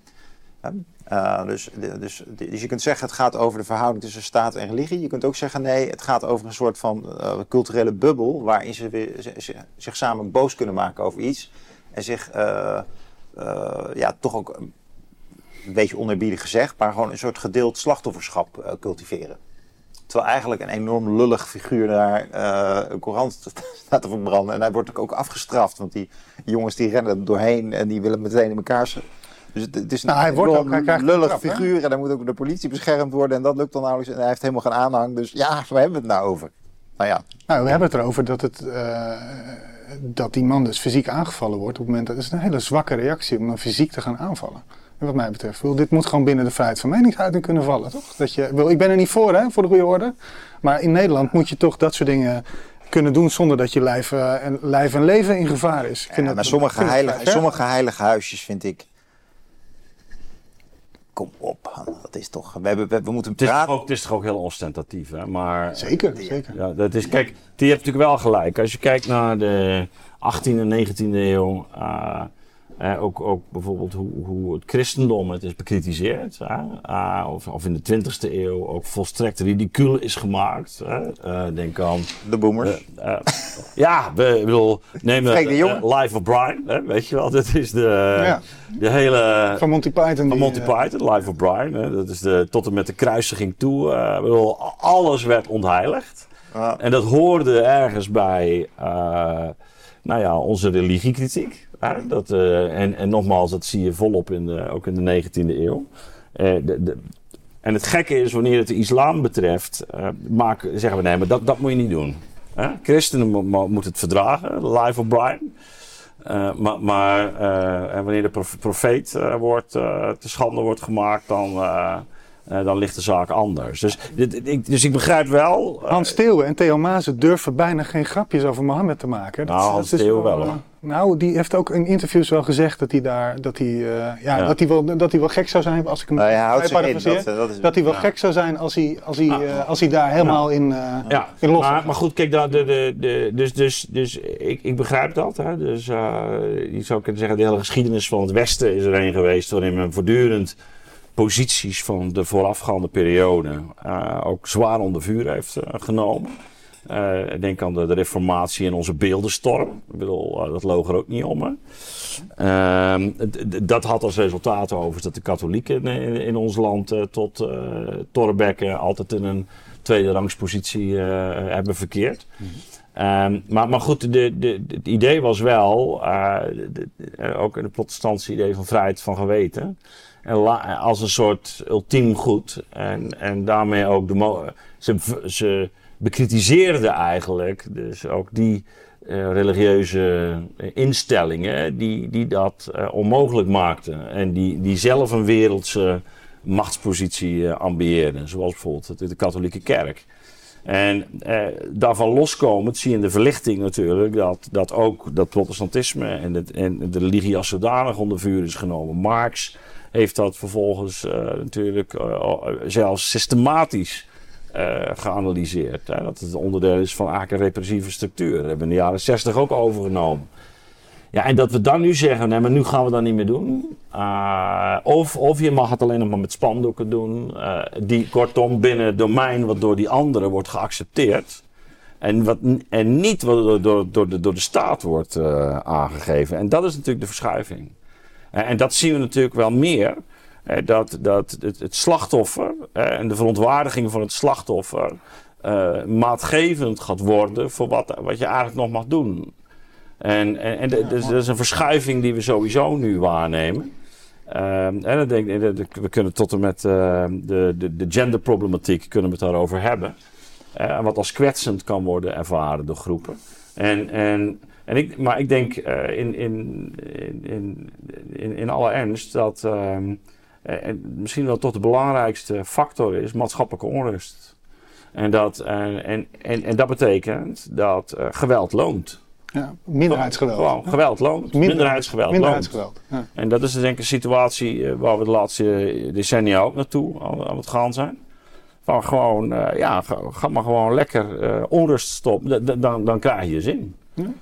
Eh, dus, dus, dus je kunt zeggen het gaat over de verhouding tussen staat en religie. Je kunt ook zeggen nee, het gaat over een soort van eh, culturele bubbel waarin ze zich samen boos kunnen maken over iets. En zich eh, ja, toch ook een beetje oneerbiedig gezegd, maar gewoon een soort gedeeld slachtofferschap cultiveren. Terwijl eigenlijk een enorm lullig figuur daar een Koran staat te verbranden. En hij wordt ook- ook afgestraft, want die jongens die rennen er doorheen en die willen meteen in elkaar. Dus het, het is een Nou, hij wordt ook- hij krijgt een lullig trap, hè? figuur en hij moet ook de politie beschermd worden. En dat lukt dan nauwelijks. En hij heeft helemaal geen aanhang. Dus ja, waar hebben we het nou over? Nou ja, Nou, we hebben het erover dat, het, eh, dat die man dus fysiek aangevallen wordt. Op het moment dat het is een hele zwakke reactie om dan fysiek te gaan aanvallen. En wat mij betreft, bedoel, dit moet gewoon binnen de vrijheid van meningsuiting kunnen vallen, toch? Dat je, ik bedoel, ik ben er niet voor, hè, voor de goede orde. Maar in Nederland moet je toch dat soort dingen kunnen doen zonder dat je lijf, eh, en, lijf en leven in gevaar is. Ik vind Ja, dat- maar sommige heilige, sommige heilige huisjes vind ik. Kom op, dat is toch. We, hebben, we, we moeten Het is, toch ook, het is toch ook heel ostentatief, hè? Maar Zeker, zeker. Ja, dat is, kijk, die hebt natuurlijk wel gelijk. Als je kijkt naar de 18e en 19e eeuw, eh, eh, ook, ook bijvoorbeeld hoe, hoe het christendom het is bekritiseerd, hè, eh, of, of in de 20e eeuw ook volstrekt ridicuul is gemaakt. Hè. Eh, denk aan, De boomers. eh, ja, we, ik bedoel, neem de eh, eh, Life of Brian, hè, weet je wel, dat is de, Ja. de hele... Van Monty Python. Van Monty eh, Python, Life of Brian. Hè? Dat is de, tot en met de kruisiging toe. eh, ik bedoel, alles werd ontheiligd. En dat hoorde ergens bij eh, nou ja, onze religiekritiek. Dat, eh, en, en nogmaals, dat zie je volop in de, ook in de 19e eeuw. Eh, de, de, en het gekke is, wanneer het de islam betreft, eh, maken, zeggen we nee, maar dat, dat moet je niet doen. Christenen mo- mo- moeten het verdragen, Life of Brian. Maar maar en wanneer de prof- profeet wordt, te schande wordt gemaakt, dan, dan ligt de zaak anders. Dus, dit- ik, dus ik begrijp wel. eh, Hans Theeuwen en Theo Maassen durven bijna geen grapjes over Mohammed te maken. Nou, Hans Theeuwen wel, eh, hoor. Nou, die heeft ook in interviews wel gezegd dat hij daar, dat hij, eh, ja, Ja. Dat hij wel, dat hij wel gek zou zijn als ik hem Nou, hij houdt zich in. parafraseer. Dat, dat is, Dat hij wel Ja. gek zou zijn als hij, als hij, Ah. eh, als hij daar helemaal in, eh Ja, in los maar, maar goed, kijk, daar, de, de, de, dus, dus, dus ik, ik begrijp dat. Hè. Dus, eh, je zou kunnen zeggen, de hele geschiedenis van het Westen is er een geweest waarin men voortdurend posities van de voorafgaande periode eh, ook zwaar onder vuur heeft eh, genomen. Uh, denk aan de, reformatie en onze beeldenstorm. Ik bedoel, uh, dat loog er ook niet om. Uh, dat had als resultaat overigens dat de katholieken in, in ons land uh, tot uh, altijd in een tweede rangspositie hebben verkeerd. -hmm. maar, maar goed, de, de, het idee was wel, ook in de protestantse idee van vrijheid van geweten, als een soort ultiem goed. En, en daarmee ook de. Ze, ze bekritiseerde eigenlijk dus ook die uh, religieuze instellingen die, die dat uh, onmogelijk maakten. En die, die zelf een wereldse machtspositie ambieerden. Zoals bijvoorbeeld de, de katholieke kerk. En daarvan loskomend zie je in de verlichting natuurlijk dat, dat ook dat protestantisme en, het, en de religie als zodanig onder vuur is genomen. Marx heeft dat vervolgens natuurlijk zelfs systematisch uh, geanalyseerd. Hè? Dat het onderdeel is van een repressieve structuur. Dat hebben we in de jaren 60 ook overgenomen. Ja, en dat we dan nu zeggen, nee, maar nu gaan we dat niet meer doen. Uh, of, of je mag het alleen nog maar met spandoeken doen. Uh, die kortom binnen het domein wat door die anderen wordt geaccepteerd. En, wat, en niet wat door, door, door, de, door de staat wordt aangegeven. En dat is natuurlijk de verschuiving. en dat zien we natuurlijk wel meer dat, dat het, slachtoffer en de verontwaardiging van het slachtoffer uh, maatgevend gaat worden voor wat, wat je eigenlijk nog mag doen. En, en, dat is een verschuiving die we sowieso nu waarnemen. Uh, en dan denk ik, we kunnen tot en met de, de, de genderproblematiek kunnen we daarover hebben. Wat als kwetsend kan worden ervaren door groepen. En, en, en ik, maar ik denk in, in, in, in, in alle ernst dat ehm, eh, en misschien wel tot de belangrijkste factor is maatschappelijke onrust. En dat, en, en, en, en dat betekent dat uh, geweld loont. Ja, minderheidsgeweld. Gewoon, geweld loont. minderheidsgeweld, minderheidsgeweld loont. Ja. En dat is denk ik een situatie waar we de laatste decennia ook naartoe aan het gaan zijn. Van gewoon, uh, ja, ga, ga, maar gewoon lekker onrust stoppen. Dan, dan krijg je zin. Ja.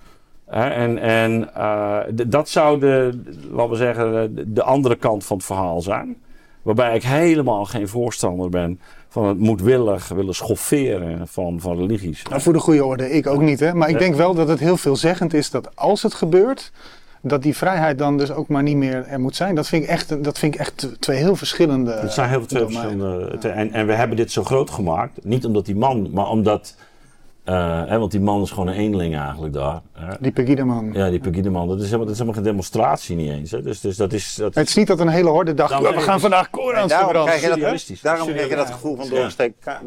En, en uh, dat zou de, laten we zeggen, de andere kant van het verhaal zijn. Waarbij ik helemaal geen voorstander ben van het moedwillig willen schofferen van, van religies. Nou, voor de goede orde, ik ook niet. Hè? Maar ik denk wel dat het heel veelzeggend is dat als het gebeurt, dat die vrijheid dan dus ook maar niet meer er moet zijn. Dat vind ik echt, dat vind ik echt twee heel verschillende. Het zijn heel twee verschillende. En, en we hebben dit zo groot gemaakt, niet omdat die man, maar omdat uh, hè, want die man is gewoon een eenling eigenlijk daar. Hè. Die Pegida-man. Ja, die Pegida-man. Dat, is helemaal, dat is helemaal geen demonstratie niet eens. Hè. Dus, dus dat is, dat... Het is niet dat een hele horde dacht, we gaan vandaag Korans verbranden. Daarom krijg je dat gevoel van doorgestoken kaart.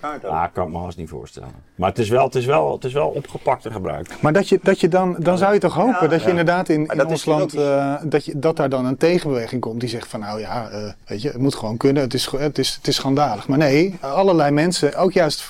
kaart ja, kan ik me haast niet voorstellen. Maar het is wel, het is wel, het is wel opgepakt en gebruikt. Maar dat je, dat je dan, dan zou je toch hopen ja, dat je inderdaad in, in ons land, uh, dat, je, dat daar dan een tegenbeweging komt die zegt van nou ja, uh, weet je, het moet gewoon kunnen, het is, het, is, het is schandalig. Maar nee, allerlei mensen, ook juist,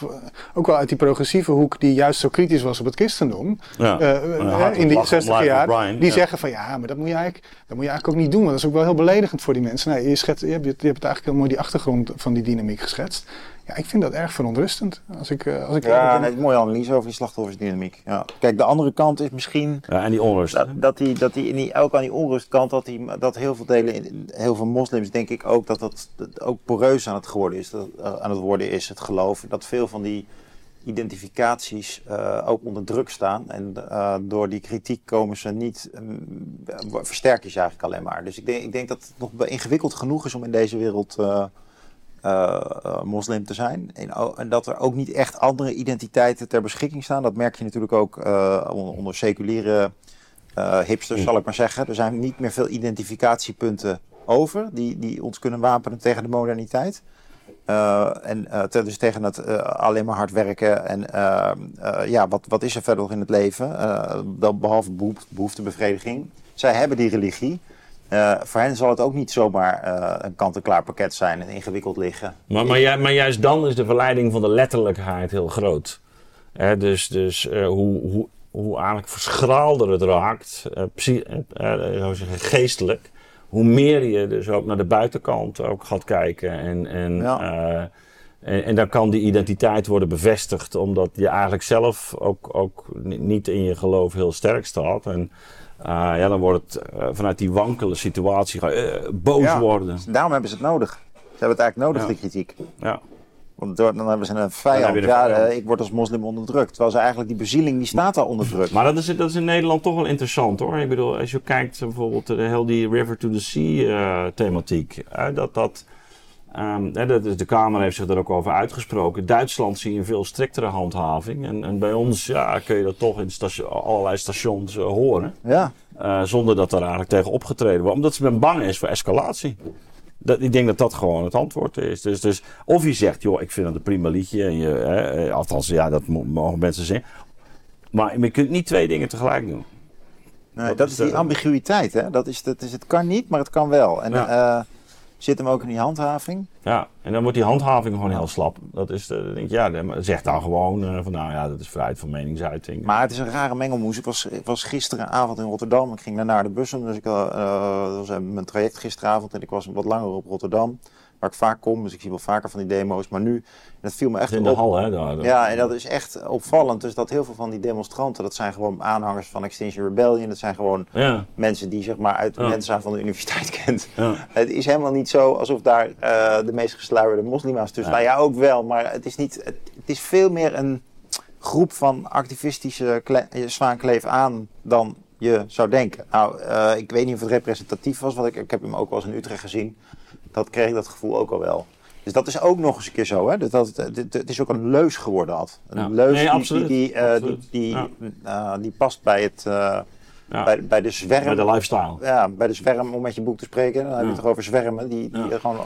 ook wel uit die progressieve hoek, die juist zo kritisch was op het christendom, ja. uh, in die 60 jaar, Brian, die ja. zeggen van ja, maar dat moet, je eigenlijk, dat moet je eigenlijk ook niet doen, want dat is ook wel heel beledigend voor die mensen. Nee, je, schet, je, hebt, je hebt het eigenlijk heel mooi die achtergrond van die dynamiek geschetst. Ja, ik vind dat erg verontrustend. Als ik, als ik ja, nee, mooie analyse over die slachtoffersdynamiek. Ja. Kijk, de andere kant is misschien... Ja, en die onrust. Dat, dat, die, dat die, in die, ook aan die onrustkant, dat, die, dat heel veel delen, heel veel moslims denk ik ook, dat dat, dat ook poreus aan het, geworden is, dat, aan het worden is, het geloof. Dat veel van die identificaties uh, ook onder druk staan. En uh, door die kritiek komen ze niet, um, versterken ze eigenlijk alleen maar. Dus ik denk, ik denk dat het nog ingewikkeld genoeg is om in deze wereld moslim te zijn. En, en, dat er ook niet echt andere identiteiten ter beschikking staan. Dat merk je natuurlijk ook onder, onder, seculiere hipsters, zal ik maar zeggen. Er zijn niet meer veel identificatiepunten over die, die ons kunnen wapenen tegen de moderniteit. Uh, en dus tegen het uh, alleen maar hard werken. En ja, wat, wat is er verder nog in het leven? behalve behoeftebevrediging. Zij hebben die religie. voor hen zal het ook niet zomaar een kant-en-klaar pakket zijn en ingewikkeld liggen. Maar, maar, maar, juist dan is de verleiding van de letterlijkheid heel groot. Hè, dus dus hoe, hoe, hoe eigenlijk verschraalder het raakt, geestelijk hoe meer je dus ook naar de buitenkant ook gaat kijken. En, en, uh, en, en, dan kan die identiteit worden bevestigd, omdat je eigenlijk zelf ook, ook niet in je geloof heel sterk staat. En uh, ja, dan wordt het uh, vanuit die wankele situatie boos ja, worden. Daarom hebben ze het nodig. Ze hebben het eigenlijk nodig, ja. de kritiek. Ja. Want dan hebben ze een vijand. ja, vijand. eh, ik word als moslim onderdrukt. Terwijl ze eigenlijk die bezieling, die staat al onderdrukt. Maar dat is, dat is in Nederland toch wel interessant hoor. Ik bedoel, als je kijkt eh, bijvoorbeeld de heel die River to the Sea eh, thematiek. eh, dat dat, ehm, hè, dat is, de Kamer heeft zich daar ook over uitgesproken. Duitsland zie je een veel striktere handhaving. En, en bij ons ja, kun je dat toch in station, allerlei stations eh, horen. Ja. eh, zonder dat er eigenlijk tegen opgetreden wordt. Omdat men bang is voor escalatie. Dat, ik denk dat dat gewoon het antwoord is. Dus, dus of je zegt, joh, ik vind het een prima liedje. En je, hè, eh, althans, ja, dat mo- mogen mensen zeggen. Maar je kunt niet twee dingen tegelijk doen. Nee, Dat dat is is die ambiguïteit. Hè? Dat is, dat is, het kan niet, maar het kan wel. En Ja. Eh, zit hem ook in die handhaving. Ja, en dan wordt die handhaving gewoon heel slap. Dat is, de, dan denk je, ja, zeg dan gewoon eh, van, nou ja, dat is vrijheid van meningsuiting. Maar het is een rare mengelmoes. Ik was, ik was gisteravond in Rotterdam. Ik ging naar de bussen. Dus ik, eh, eh, dat was eh, mijn traject gisteravond. En ik was wat langer op Rotterdam. Waar ik vaak kom. Dus ik zie wel vaker van die demo's. Maar nu, dat viel me echt in de op. hal, hè? Daar, Ja, en dat is echt opvallend. Dus dat heel veel van die demonstranten, dat zijn gewoon aanhangers van Extinction Rebellion. Dat zijn gewoon ja, mensen die zeg maar uit de Ja. mensen van de universiteit kent. ja. Het is helemaal niet zo alsof daar eh, de meest gesluierde moslima's tussen staan. Ja, ook wel, maar het is, niet, het, het is veel meer een groep van activistische kle- zwaankleef aan dan je zou denken. Nou, eh, ik weet niet of het representatief was, want ik, ik heb hem ook wel eens in Utrecht gezien. Dat kreeg ik dat gevoel ook al wel. Dus dat is ook nog eens een keer zo. Hè? Dat, het, is ook een leus geworden. Ad. Een Ja. leus Nee, die, absoluut. die, die, eh, Absoluut. die, die, Ja. eh, die past bij, het, eh, bij, bij de zwerm Bij de lifestyle. ja, bij de zwerm, om met je boek te spreken, dan heb je het toch over zwermen, die, die gewoon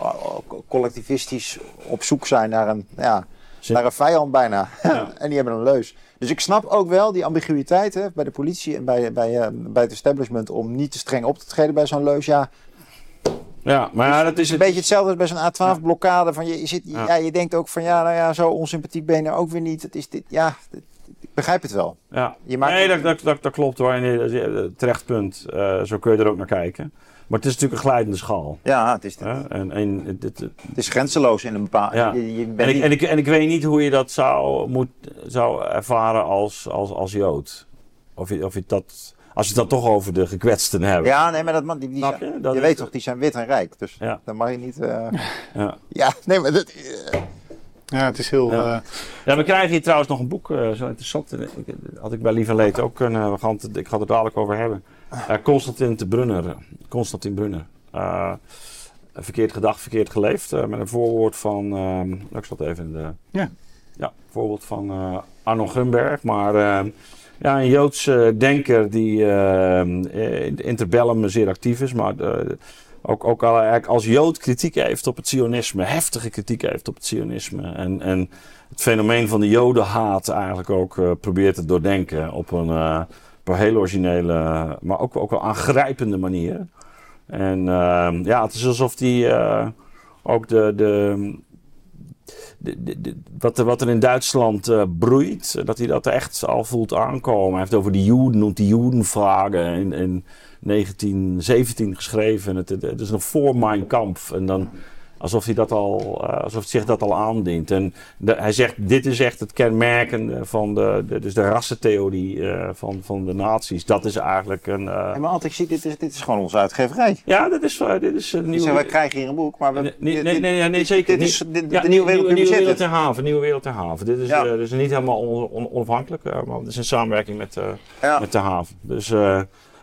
collectivistisch op zoek zijn naar een, ja, naar een vijand bijna. En die hebben een leus. Dus ik snap ook wel die ambiguïteit hè, bij de politie en bij, bij, bij het establishment om niet te streng op te treden bij zo'n leus. Ja, Ja, maar ja, dat het is een beetje hetzelfde als bij zo'n A12-blokkade. Van je, je, zit, ja. Ja. je denkt ook van ja, nou ja, zo onsympathiek ben je nou ook weer niet. Het is dit, ja, dit- ik begrijp het wel. Ja. Je maakt- Nee, dat, dat, dat, dat klopt hoor. En, eh, terecht punt. Eh, zo kun je er ook naar kijken. Maar het is natuurlijk een glijdende schaal. Ja, het is, Hè? En, en, dit, dit- het is grenzeloos in een bepaalde... Ja. Je, je bent en, ik, niet- en, ik, en ik weet niet hoe je dat zou, moet, zou ervaren als, als, als Jood. Of je, of je dat, als je het dan toch over de gekwetsten hebt. Ja, nee, maar dat, man- die, die Snap zijn- je? Dat je weet toch, die zijn wit en rijk. Dus Ja. dan mag je niet... eh, Ja. ja, nee, maar dat... Ja, het is heel... Ja. eh, Ja, we krijgen hier trouwens nog een boek, eh, zo interessant. Had ik bij Lieve Leed ook kunnen. We gaan het, ik ga het er dadelijk over hebben. Constantin de Brunner. Constantin Brunner. Eh, verkeerd gedacht, verkeerd geleefd. met een voorwoord van. ehm, ik zat even in de. Ja. Ja, voorwoord van eh, Arno Grunberg. Maar ehm, ja, een Joodse denker die ehm, eh, interbellum zeer actief is. Maar eh, ook, ook al, eigenlijk als Jood kritiek heeft op het Zionisme. Heftige kritiek heeft op het Zionisme. En, en het fenomeen van de Jodenhaat eigenlijk ook eh, probeert te doordenken. Op een, eh, op een heel originele, maar ook, ook wel aangrijpende manier. En ehm, ja, het is alsof die ook de, de, de, de- de- wat, er, wat er in Duitsland eh, broeit, dat hij dat echt al voelt aankomen. Hij heeft over de Joden, noemt die Jodenvragen in, in 1917 geschreven. Het, het, het is nog voor Mein Kampf. En dan alsof hij dat al, eh, alsof zich dat al aandient. En de- hij zegt, dit is echt het kenmerkende van de, de, dus de rassentheorie eh, van, van de nazi's. Dat is eigenlijk een... eh, nee, maar altijd, ik zie, dit is, dit is gewoon onze uitgeverij. ja, dit is, dit is een Ik nieuwe... zeg, wij krijgen hier een boek, maar we... Nee, nee, nee, nee, ja, nee, zeker Dit is de, Ja, nieuwe wereld nieuwe, nieuwe wereld haven, nieuwe wereld ter haven. Dit is, Ja. eh, dus niet helemaal on- on- onafhankelijk, maar het is in samenwerking met, Ja. met de haven. Dus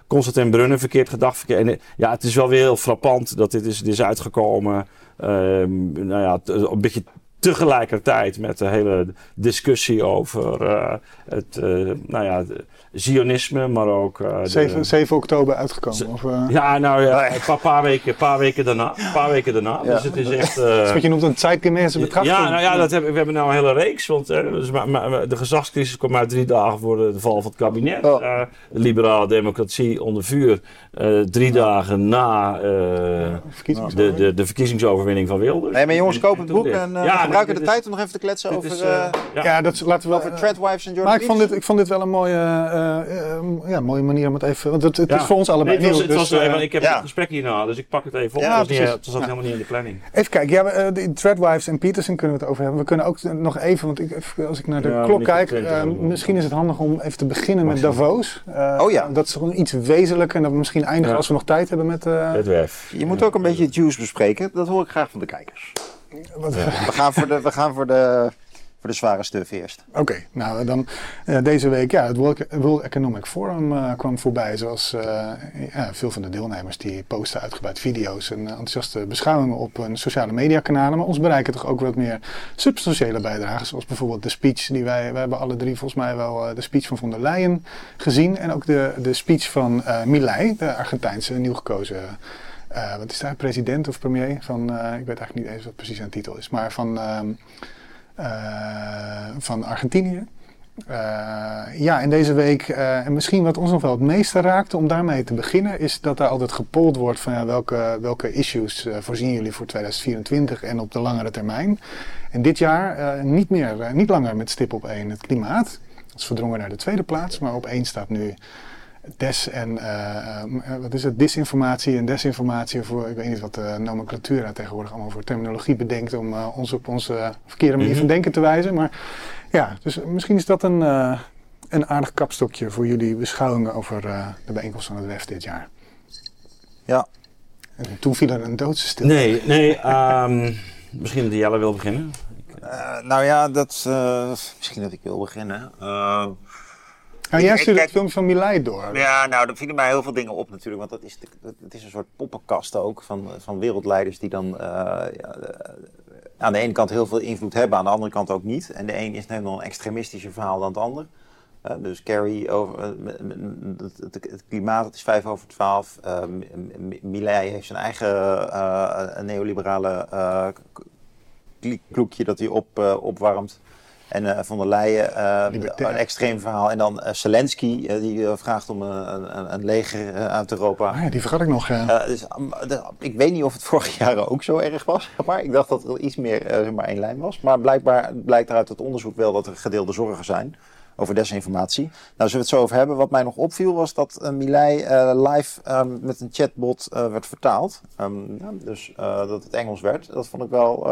Constantin Brunnen, verkeerd gedacht. Verkeerd, en, ja, het is wel weer heel frappant dat dit is, dit is uitgekomen. Ehm, nou ja, een beetje tegelijkertijd met de hele discussie over eh, het eh, nou ja, Zionisme, maar ook... eh, de- 7, 7 oktober uitgekomen. Of, eh, ja, nou ja, een paar, paar, weken, paar weken daarna. Een paar weken daarna. Ja. Dus het is echt... dat eh, is wat je noemt een zeitgemäße betrachting. ja, nou ja, dat hebben, we hebben nou een hele reeks. Want dus, maar, maar, de gezagscrisis kwam uit drie dagen voor de, de val van het kabinet. Oh. Eh, de liberale democratie onder vuur. eh, drie dagen na eh, de, de, de verkiezingsoverwinning van Wilders. Nee, maar jongens, koop het boek en eh, Ja, we gebruiken de is- tijd om nog even te kletsen over, is, ja. Ja, dat is- laten we... over eh, Treadwives en Jordan maar ik vond, dit, ik vond dit wel een mooie, ja, mooie manier om het even... Want het, het Ja. is voor ons allebei Nee, het was, nieuw. het dus, was, eh, eh, ik heb ja. het gesprek hierna, dus ik pak het even op. Ja, het, was niet, precies. het zat Ja. helemaal niet in de planning. Even kijken, ja, eh, de Treadwives en Peterson kunnen we het over hebben. We kunnen ook nog even, want ik, als ik naar de Ja, klok kijk, voor 20 eh, hebben we. misschien is het handig om even te beginnen met. Davos. Eh, Oh ja. Dat is gewoon iets wezenlijker en dat we misschien eindigen Ja. als we nog tijd hebben met... eh. Je moet ook een beetje het juice bespreken. Dat hoor ik graag van de kijkers. We gaan voor de, we gaan voor de, voor de zware stuf eerst. Oké, nou dan eh, deze week, ja, het World, Economic Forum eh, kwam voorbij. Zoals ja, veel van de deelnemers die posten uitgebreid video's en enthousiaste beschouwingen op hun sociale mediakanalen. Maar ons bereiken toch ook wat meer substantiële bijdragen. Zoals bijvoorbeeld de speech die wij, wij hebben alle drie volgens mij wel de speech van von der Leyen gezien. En ook de, de speech van Milei, de Argentijnse nieuw gekozen. wat is daar, president of premier? Van, ik weet eigenlijk niet eens wat precies zijn titel is. Maar van, ehm, eh, van Argentinië. Eh, ja, en deze week, eh, en misschien wat ons nog wel het meeste raakte om daarmee te beginnen, is dat er altijd gepold wordt van ja, welke, welke issues eh, voorzien jullie voor 2024 en op de langere termijn. En dit jaar eh, niet meer, eh, niet langer met stip op één het klimaat. Dat is verdrongen naar de tweede plaats, maar op één staat nu des en eh, eh, wat is het, disinformatie en desinformatie voor, ik weet niet wat de nomenclatuur tegenwoordig allemaal voor terminologie bedenkt om eh, ons op onze verkeerde manier Mhm. van denken te wijzen. Maar ja, dus misschien is dat een, eh, een aardig kapstokje voor jullie beschouwingen over eh, de bijeenkomst van het WEF dit jaar. Ja. En toen viel er een doodse stilte. Nee, nee. ehm, misschien dat Jelle wil beginnen. Eh, nou ja, dat, eh, misschien dat ik wil beginnen. Eh, Nou, jij stuurde het filmpje van Milei door. Ja, nou, er vielen mij heel veel dingen op natuurlijk. Want dat is, dat, is een soort poppenkast ook van, van wereldleiders die dan eh, ja, de- aan de ene kant heel veel invloed hebben, aan de andere kant ook niet. En de een is net nog een extremistischer verhaal dan het ander. Eh, dus Kerry over eh, het, klimaat, het is vijf over twaalf. Uh, Milei heeft zijn eigen eh, neoliberale eh, kloekje dat hij op, eh, opwarmt. En eh Von der Leyen, eh, een extreem verhaal. En dan eh, Zelensky, die vraagt om een, een, een leger uit Europa. Ah, ja, die vergat ik nog. dus, de- ik weet niet of het vorig jaar ook zo erg was. Maar ik dacht dat er iets meer zeg maar één lijn was. Maar blijkbaar blijkt uit het onderzoek wel dat er gedeelde zorgen zijn over desinformatie. Nou, zullen we het zo over hebben. Wat mij nog opviel was dat uh, Milei live ehm, met een chatbot werd vertaald. Ehm, ja, dus dat het Engels werd. Dat vond ik wel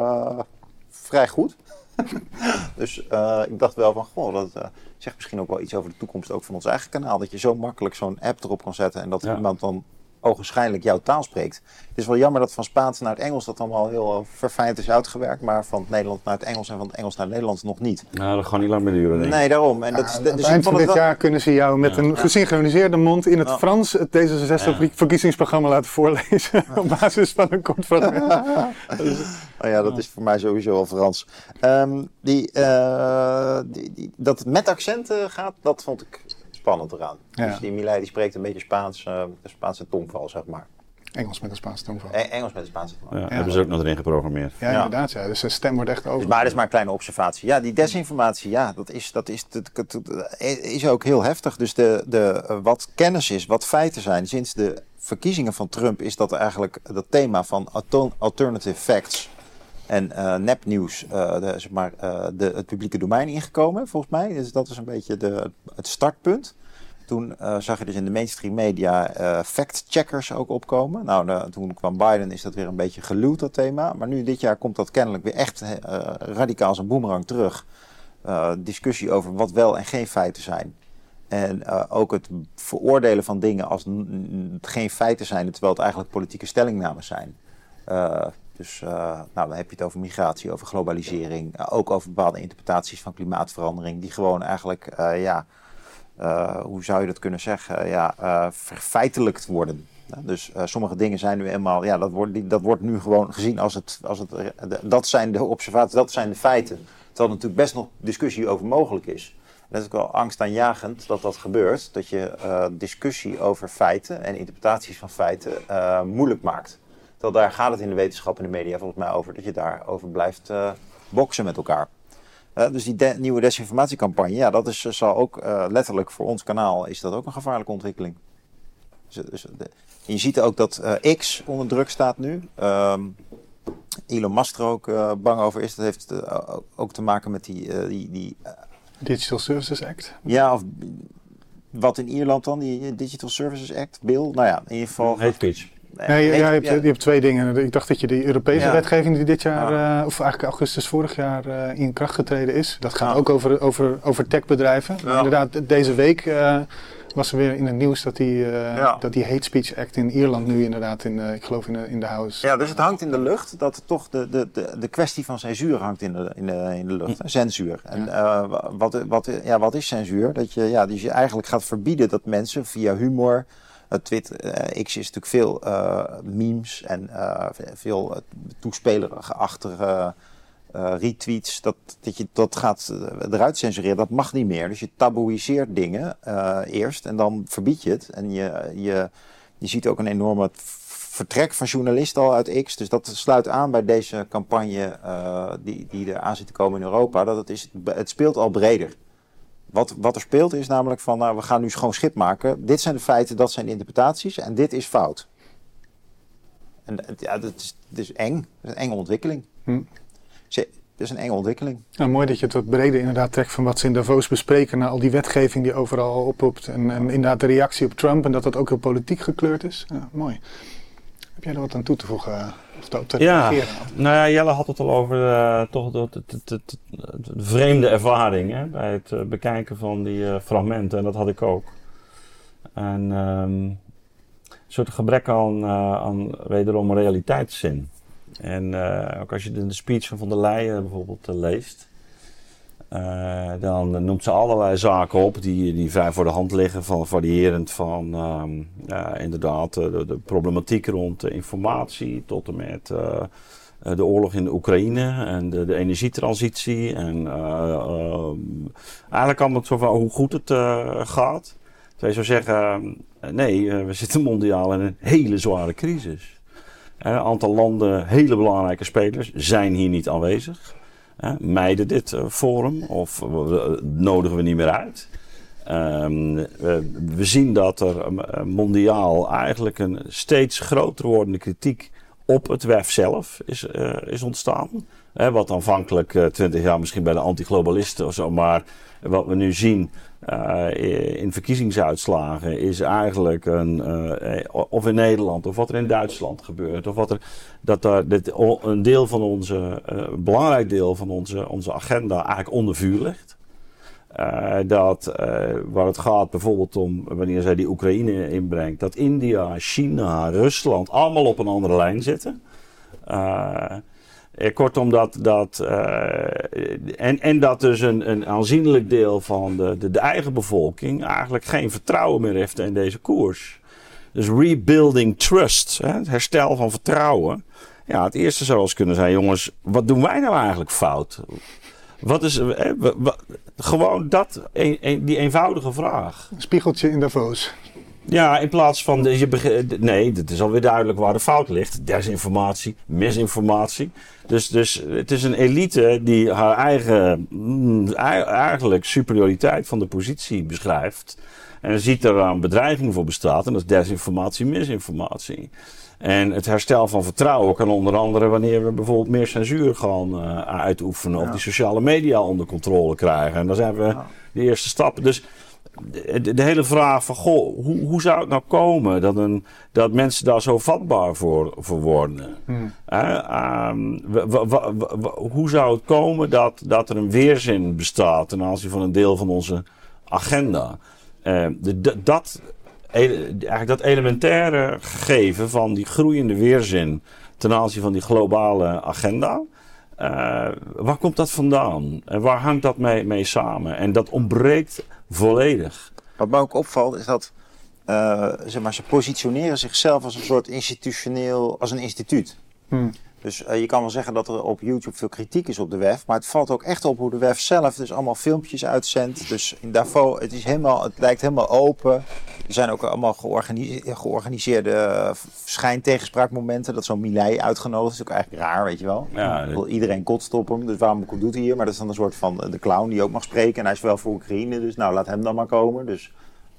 vrij goed. dus eh, ik dacht wel van, goh, dat eh, zegt misschien ook wel iets over de toekomst ook van ons eigen kanaal. Dat je zo makkelijk zo'n app erop kan zetten en dat Ja. iemand dan ogenschijnlijk jouw taal spreekt. Het is wel jammer dat van Spaans naar het Engels dat allemaal heel eh, verfijnd is uitgewerkt, maar van het Nederlands naar het Engels en van het Engels naar het Nederlands nog niet. Nou, dat gaat niet lang meer duren, denk ik. Nee, daarom. En dat is, Ja, dus eind van dit wel- jaar kunnen ze jou met een gesynchroniseerde mond in het. Frans het D66-verkiezingsprogramma laten voorlezen. op basis van een kort fragment. Oh ja, dat is voor mij sowieso al Frans. Ehm, die, eh, die, die, dat het met accenten gaat, dat vond ik spannend eraan. Ja. Dus die Milei die spreekt een beetje Spaans, eh, de Spaanse tongval, zeg maar. Engels met een Spaanse tongval. E- Engels met de Spaanse tongval. Ja, Hebben ze ook nog erin geprogrammeerd. Ja, Ja. inderdaad. Ja. Dus zijn stem wordt echt over. Dus, maar dat is maar een kleine observatie. Ja, die desinformatie, ja, dat is, dat is, dat, dat- dat is ook heel heftig. Dus de, de, eh, wat kennis is, wat feiten zijn, sinds de verkiezingen van Trump is dat eigenlijk dat thema van alternative facts en eh, nepnieuws, eh, zeg maar, eh, de, het publieke domein ingekomen, volgens mij. Dus dat is een beetje de, het startpunt. Toen zag je dus in de mainstream media fact-checkers ook opkomen. Nou, toen kwam Biden, is dat weer een beetje geluwd, dat thema. Maar nu dit jaar komt dat kennelijk weer echt radicaal als een boemerang terug. Discussie over wat wel en geen feiten zijn. En ook het veroordelen van dingen als geen feiten zijn, terwijl het eigenlijk politieke stellingnamen zijn. Dus eh, nou, dan heb je het over migratie, over globalisering, eh, ook over bepaalde interpretaties van klimaatverandering, die gewoon eigenlijk, eh, ja, hoe zou je dat kunnen zeggen, ja, verfeitelijkt worden. Dus sommige dingen zijn nu eenmaal, ja, dat wordt, dat wordt nu gewoon gezien als het, als het, dat zijn de observaties, dat zijn de feiten. Terwijl er natuurlijk best nog discussie over mogelijk is. En dat is ook wel angstaanjagend dat dat gebeurt, dat je discussie over feiten en interpretaties van feiten moeilijk maakt. Terwijl daar gaat het in de wetenschap en de media volgens mij over, dat je daarover blijft eh, boksen met elkaar. Eh, dus die de- nieuwe desinformatiecampagne, ja, dat is, zal ook eh, letterlijk voor ons kanaal is dat ook een gevaarlijke ontwikkeling. Dus, dus, de- je ziet ook dat eh, X onder druk staat nu. Ehm, Elon Musk er ook eh, bang over is. Dat heeft eh, ook te maken met die, eh, die, die eh, Digital Services Act. ja, of wat in Ierland dan, die Digital Services Act, Bill. Nou ja, in ieder geval. Hate speech. Nee, ja, je, hebt, je hebt twee dingen. Ik dacht dat je de Europese wetgeving die dit jaar, eh, of eigenlijk augustus vorig jaar eh, in kracht getreden is. Dat gaat ook over, over, over techbedrijven. Inderdaad, deze week eh, was er weer in het nieuws dat die, dat die hate speech act in Ierland nu inderdaad, in, ik geloof in de, in de House. Ja, dus het hangt in de lucht dat toch de, de, de, de kwestie van censuur hangt in de, in de, in de lucht. Censuur. En wa- wat, wat, ja, wat is censuur? Dat je, ja, dus je eigenlijk gaat verbieden dat mensen via humor. Uh, Twitter, eh, X is natuurlijk veel eh, memes en eh, veel uh, toespelerig-achtige eh, retweets. Dat, dat je dat gaat eh, eruit censureren, dat mag niet meer. Dus je taboeiseert dingen eh, eerst en dan verbied je het. En je, je, je ziet ook een enorme vertrek van journalisten al uit X. Dus dat sluit aan bij deze campagne uh, die, die er aan zit te komen in Europa. Dat het, is, het speelt al breder. Wat, wat er speelt is namelijk van, nou, we gaan nu schoon schip maken. Dit zijn de feiten, dat zijn de interpretaties en dit is fout. En ja, dat is, dat is eng. Dat is een enge ontwikkeling. Hm. Dat is een enge ontwikkeling. Nou, mooi dat je het wat breder inderdaad trekt van wat ze in Davos bespreken. Naar al die wetgeving die overal oproept. En, en inderdaad de reactie op Trump en dat dat ook heel politiek gekleurd is. Ja, mooi. Heb jij er wat aan toe te voegen? Of te, ja, nou ja, Jelle had het al over uh, toch de, de, de, de, vreemde ervaring hè, bij het uh, bekijken van die uh, fragmenten. En dat had ik ook. En um, een soort gebrek aan, aan wederom realiteitszin. En ook als je de, speech van Van der Leyen bijvoorbeeld leest, uh, dan noemt ze allerlei zaken op die, die vrij voor de hand liggen, van variërend van um, inderdaad de, de, problematiek rond informatie tot en met de oorlog in de Oekraïne en de, de energietransitie. En eigenlijk allemaal zo van hoe goed het gaat. Terwijl je zou zeggen, nee, we zitten mondiaal in een hele zware crisis. Een aantal landen, hele belangrijke spelers, zijn hier niet aanwezig. Uh, mijden dit uh, forum of uh, nodigen we niet meer uit. we zien dat er mondiaal eigenlijk een steeds groter wordende kritiek op het WEF zelf is, is ontstaan. wat aanvankelijk twintig jaar misschien bij de antiglobalisten of zo, maar wat we nu zien uh, in verkiezingsuitslagen is eigenlijk een, uh, of in Nederland of wat er in Duitsland gebeurt, of wat er dat daar dit, een deel van onze, een belangrijk deel van onze, onze agenda eigenlijk onder vuur ligt. dat waar het gaat bijvoorbeeld om wanneer zij die Oekraïne inbrengt, dat India, China, Rusland allemaal op een andere lijn zitten. Eh, kortom, dat, dat, uh, en, en dat dus een, een aanzienlijk deel van de, de, eigen bevolking eigenlijk geen vertrouwen meer heeft in deze koers. Dus rebuilding trust, hè, het herstel van vertrouwen. Ja, het eerste zou eens kunnen zijn, jongens, wat doen wij nou eigenlijk fout? Wat is, eh, gewoon dat, die eenvoudige vraag. Spiegeltje in Davos. Ja, in plaats van. De, je nee, het is alweer duidelijk waar de fout ligt. Desinformatie, misinformatie. Dus, dus het is een elite die haar eigen. Mm, eigenlijk superioriteit van de positie beschrijft. En ziet er een bedreiging voor bestaat. En dat is desinformatie, misinformatie. En het herstel van vertrouwen kan onder andere wanneer we bijvoorbeeld meer censuur gaan uh, uitoefenen. Ja. Of die sociale media onder controle krijgen. En dan zijn we ja. de eerste stappen. Dus de, de, hele vraag van, goh, hoe, hoe zou het nou komen dat, een, dat mensen daar zo vatbaar voor, voor worden? Hmm. Um, hoe zou het komen dat, dat er een weerzin bestaat ten aanzien van een deel van onze agenda? De, dat, eigenlijk dat elementaire gegeven van die groeiende weerzin ten aanzien van die globale agenda. Uh, waar komt dat vandaan? En waar hangt dat mee, mee samen? En dat ontbreekt volledig. Wat me ook opvalt is dat uh, zeg maar, ze positioneren zichzelf als een soort institutioneel, als een instituut. Hmm. Dus uh, je kan wel zeggen dat er op YouTube veel kritiek is op de WEF, maar het valt ook echt op hoe de WEF zelf dus allemaal filmpjes uitzendt. Dus in Davos, het, is helemaal, het lijkt helemaal open. Er zijn ook allemaal georganiseerde, georganiseerde schijntegenspraakmomenten. Dat zo'n Milei uitgenodigd is. ook eigenlijk raar, weet je wel. Ja. Iedereen kotst op hem, dus waarom doet hij hier? Maar dat is dan een soort van de clown die ook mag spreken. En hij is wel voor Oekraïne, dus nou laat hem dan maar komen. Dus...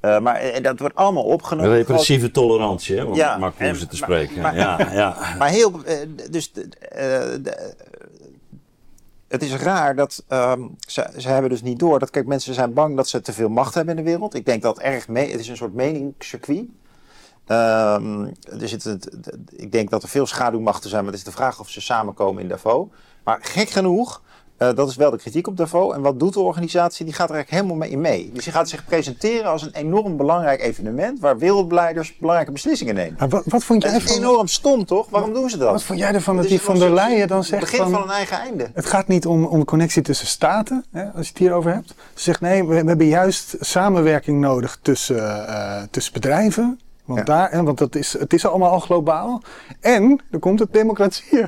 Uh, maar en dat wordt allemaal opgenomen. Repressieve tolerantie, hè? Om ja, Marcuse te spreken. Maar, ja, ja. maar heel. Uh, dus. Uh, de, het is raar dat. Um, ze, ze hebben dus niet door dat. Kijk, mensen zijn bang dat ze te veel macht hebben in de wereld. Ik denk dat erg mee. Het is een soort meningscircuit. Um, er zit het, ik denk dat er veel schaduwmachten zijn, maar het is de vraag of ze samenkomen in Davos. Maar gek genoeg Uh, dat is wel de kritiek op Davos. En wat doet de organisatie? Die gaat er eigenlijk helemaal mee in mee. Dus die gaat zich presenteren als een enorm belangrijk evenement waar wereldleiders belangrijke beslissingen nemen. Maar wat, wat vond jij dat is van... enorm stom, toch? Waarom doen ze dat? Wat vond jij ervan dat die het van der Leyen dan Het zegt begin van... van een eigen einde. Het gaat niet om, om de connectie tussen staten, hè, als je het hierover hebt. Ze zegt nee, we, we hebben juist samenwerking nodig tussen, eh, tussen bedrijven. Want, Ja. daar, hè, want dat is, het is allemaal al globaal. En er komt het democratie.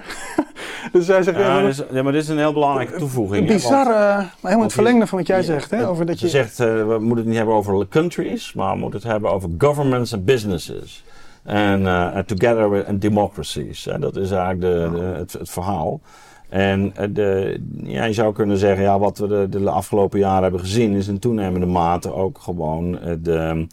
dus zij zegt, Ja, ja, dus, ja, maar dit is een heel belangrijke toevoeging. hè, want- bizar, eh, maar helemaal het verlengde van wat jij zegt. Hè, over dat je, zegt, eh, we moeten het niet hebben over countries, maar we moeten het hebben over governments and businesses. En eh, and together with- and democracies. Eh, dat is eigenlijk de, de- het, het verhaal. En eh, de, ja, je zou kunnen zeggen, ja, wat we de, de afgelopen jaren hebben gezien, is in toenemende mate ook gewoon eh, de,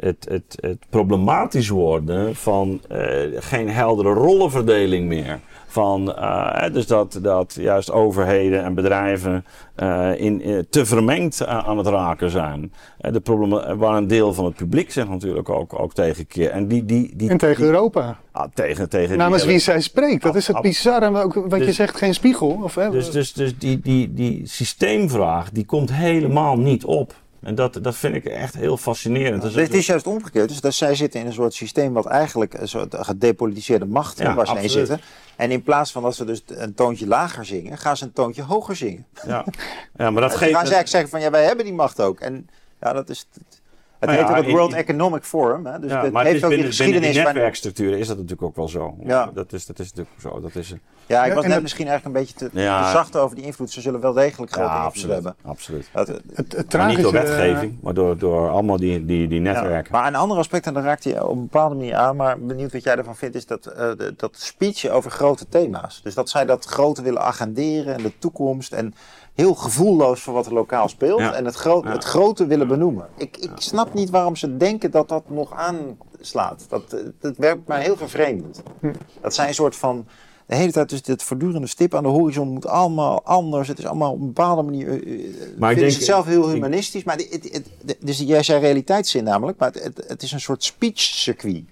het, het, het problematisch worden van eh, geen heldere rollenverdeling meer. Van, eh, dus dat, dat juist overheden en bedrijven eh, in, te vermengd aan het raken zijn. De problemen waar een deel van het publiek zich natuurlijk ook, ook tegenkeert. En die, die, die, en tegen die- Europa. ah, tegen, tegen Namens die wie zij spreekt. Dat is het bizarre. En ook wat je Dus- zegt, geen spiegel. Of, hè, Dus, dus, dus die, die, die systeemvraag, die komt helemaal niet op. En dat, dat vind ik echt heel fascinerend. Dus Het is juist omgekeerd. Dus dat zij zitten in een soort systeem wat eigenlijk een soort gedepolitiseerde macht Ja, waar ze in absoluut. zitten. En in plaats van dat ze dus een toontje lager zingen, gaan ze een toontje hoger zingen. ja. ja, maar dat Dan geeft... gaan ze eigenlijk zeggen van ja, wij hebben die macht ook. En ja, dat is... het Nou heet ja, ook het in- World in- Economic Forum. Hè? Dus ja, het maar het heeft is ook in de binnen, binnen die geschiedenis... bij- netwerkstructuren is dat natuurlijk ook wel zo. Ja. Dat, is, dat is natuurlijk zo. Dat is, Ja, ik was en net het- misschien eigenlijk een beetje te, Ja. te zacht over die invloed. Ze zullen wel degelijk grote ja, invloed absoluut. hebben. absoluut. Dat, het, het Maar niet door wetgeving, maar door, door allemaal die, die, die Ja, netwerken. maar een ander aspect, en daar raakt hij op een bepaalde manier aan, maar benieuwd wat jij ervan vindt, is dat, eh, de- dat speech over grote thema's. Dus dat zij dat grote willen agenderen en de toekomst en heel gevoelloos voor wat er lokaal speelt Ja. en het, gro Ja. het grote willen benoemen. Ik, ik snap niet waarom ze denken dat dat nog aanslaat. Dat, eh, dat werkt mij heel vervreemdend. Hm. Dat zij een soort van... De hele tijd dus dit voortdurende stip aan de horizon moet allemaal anders. Het is allemaal op een bepaalde manier. eh, eh, Maar ik vinden denk- het zelf heel ik- humanistisch. Maar het, het, dus jij zei realiteitszin namelijk. Maar het, het, het is een soort speech-circuit.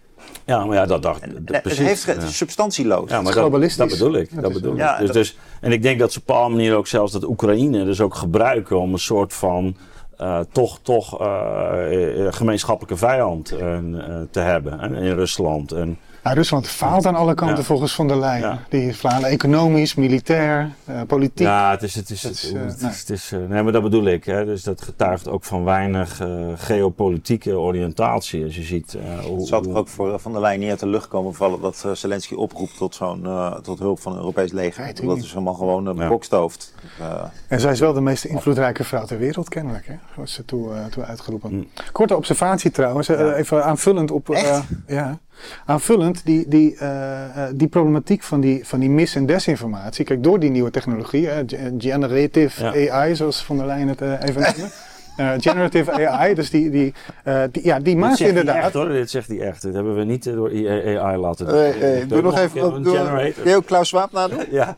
Ja, maar ja, dat dacht En dat- het precies. heeft, het ja. is substantieloos. Ja, maar dat, globalistisch. dat bedoel ik. Dat bedoel ik. Ja, dus, dat- dus, en ik denk dat ze op een bepaalde manier ook zelfs dat Oekraïne dus ook gebruiken om een soort van eh, toch, toch eh, eh, gemeenschappelijke vijand eh, eh, te hebben in Rusland. En, Ja, Rusland faalt aan alle kanten Ja. volgens Van der Leyen. Ja. Die falen economisch, militair, eh, politiek. ja, het is, het is, Het is, eh, het nee. is, het is, eh, nee, maar dat bedoel ik. Hè. Dus dat getuigt ook van weinig eh, geopolitieke oriëntatie. Als je ziet eh, hoe, Het toch ook voor Van der Leyen niet uit de lucht komen vallen dat Zelensky oproept tot, zo'n, eh, tot hulp van een Europees leger. Dat is allemaal gewoon een bokstoofd. Eh, En zij is wel de meest invloedrijke vrouw ter wereld, kennelijk. Hè? Was ze toe, eh, toe uitgeroepen. Mm. Korte observatie trouwens, even aanvullend op. eh, ja. Aanvullend die, die, eh, eh, die problematiek van die, van die mis- en desinformatie. Kijk, door die nieuwe technologie, generative Ja. AI, zoals Van der Leyen het eh, even noemde. Generative AI, dus die, die, die, ja, die maakt inderdaad. echt hoor, dit zegt hij echt. Dit hebben we niet door AI laten doen. eh, eh, doe nog even. Doe, ook Klaus Schwab nadoen? Ja,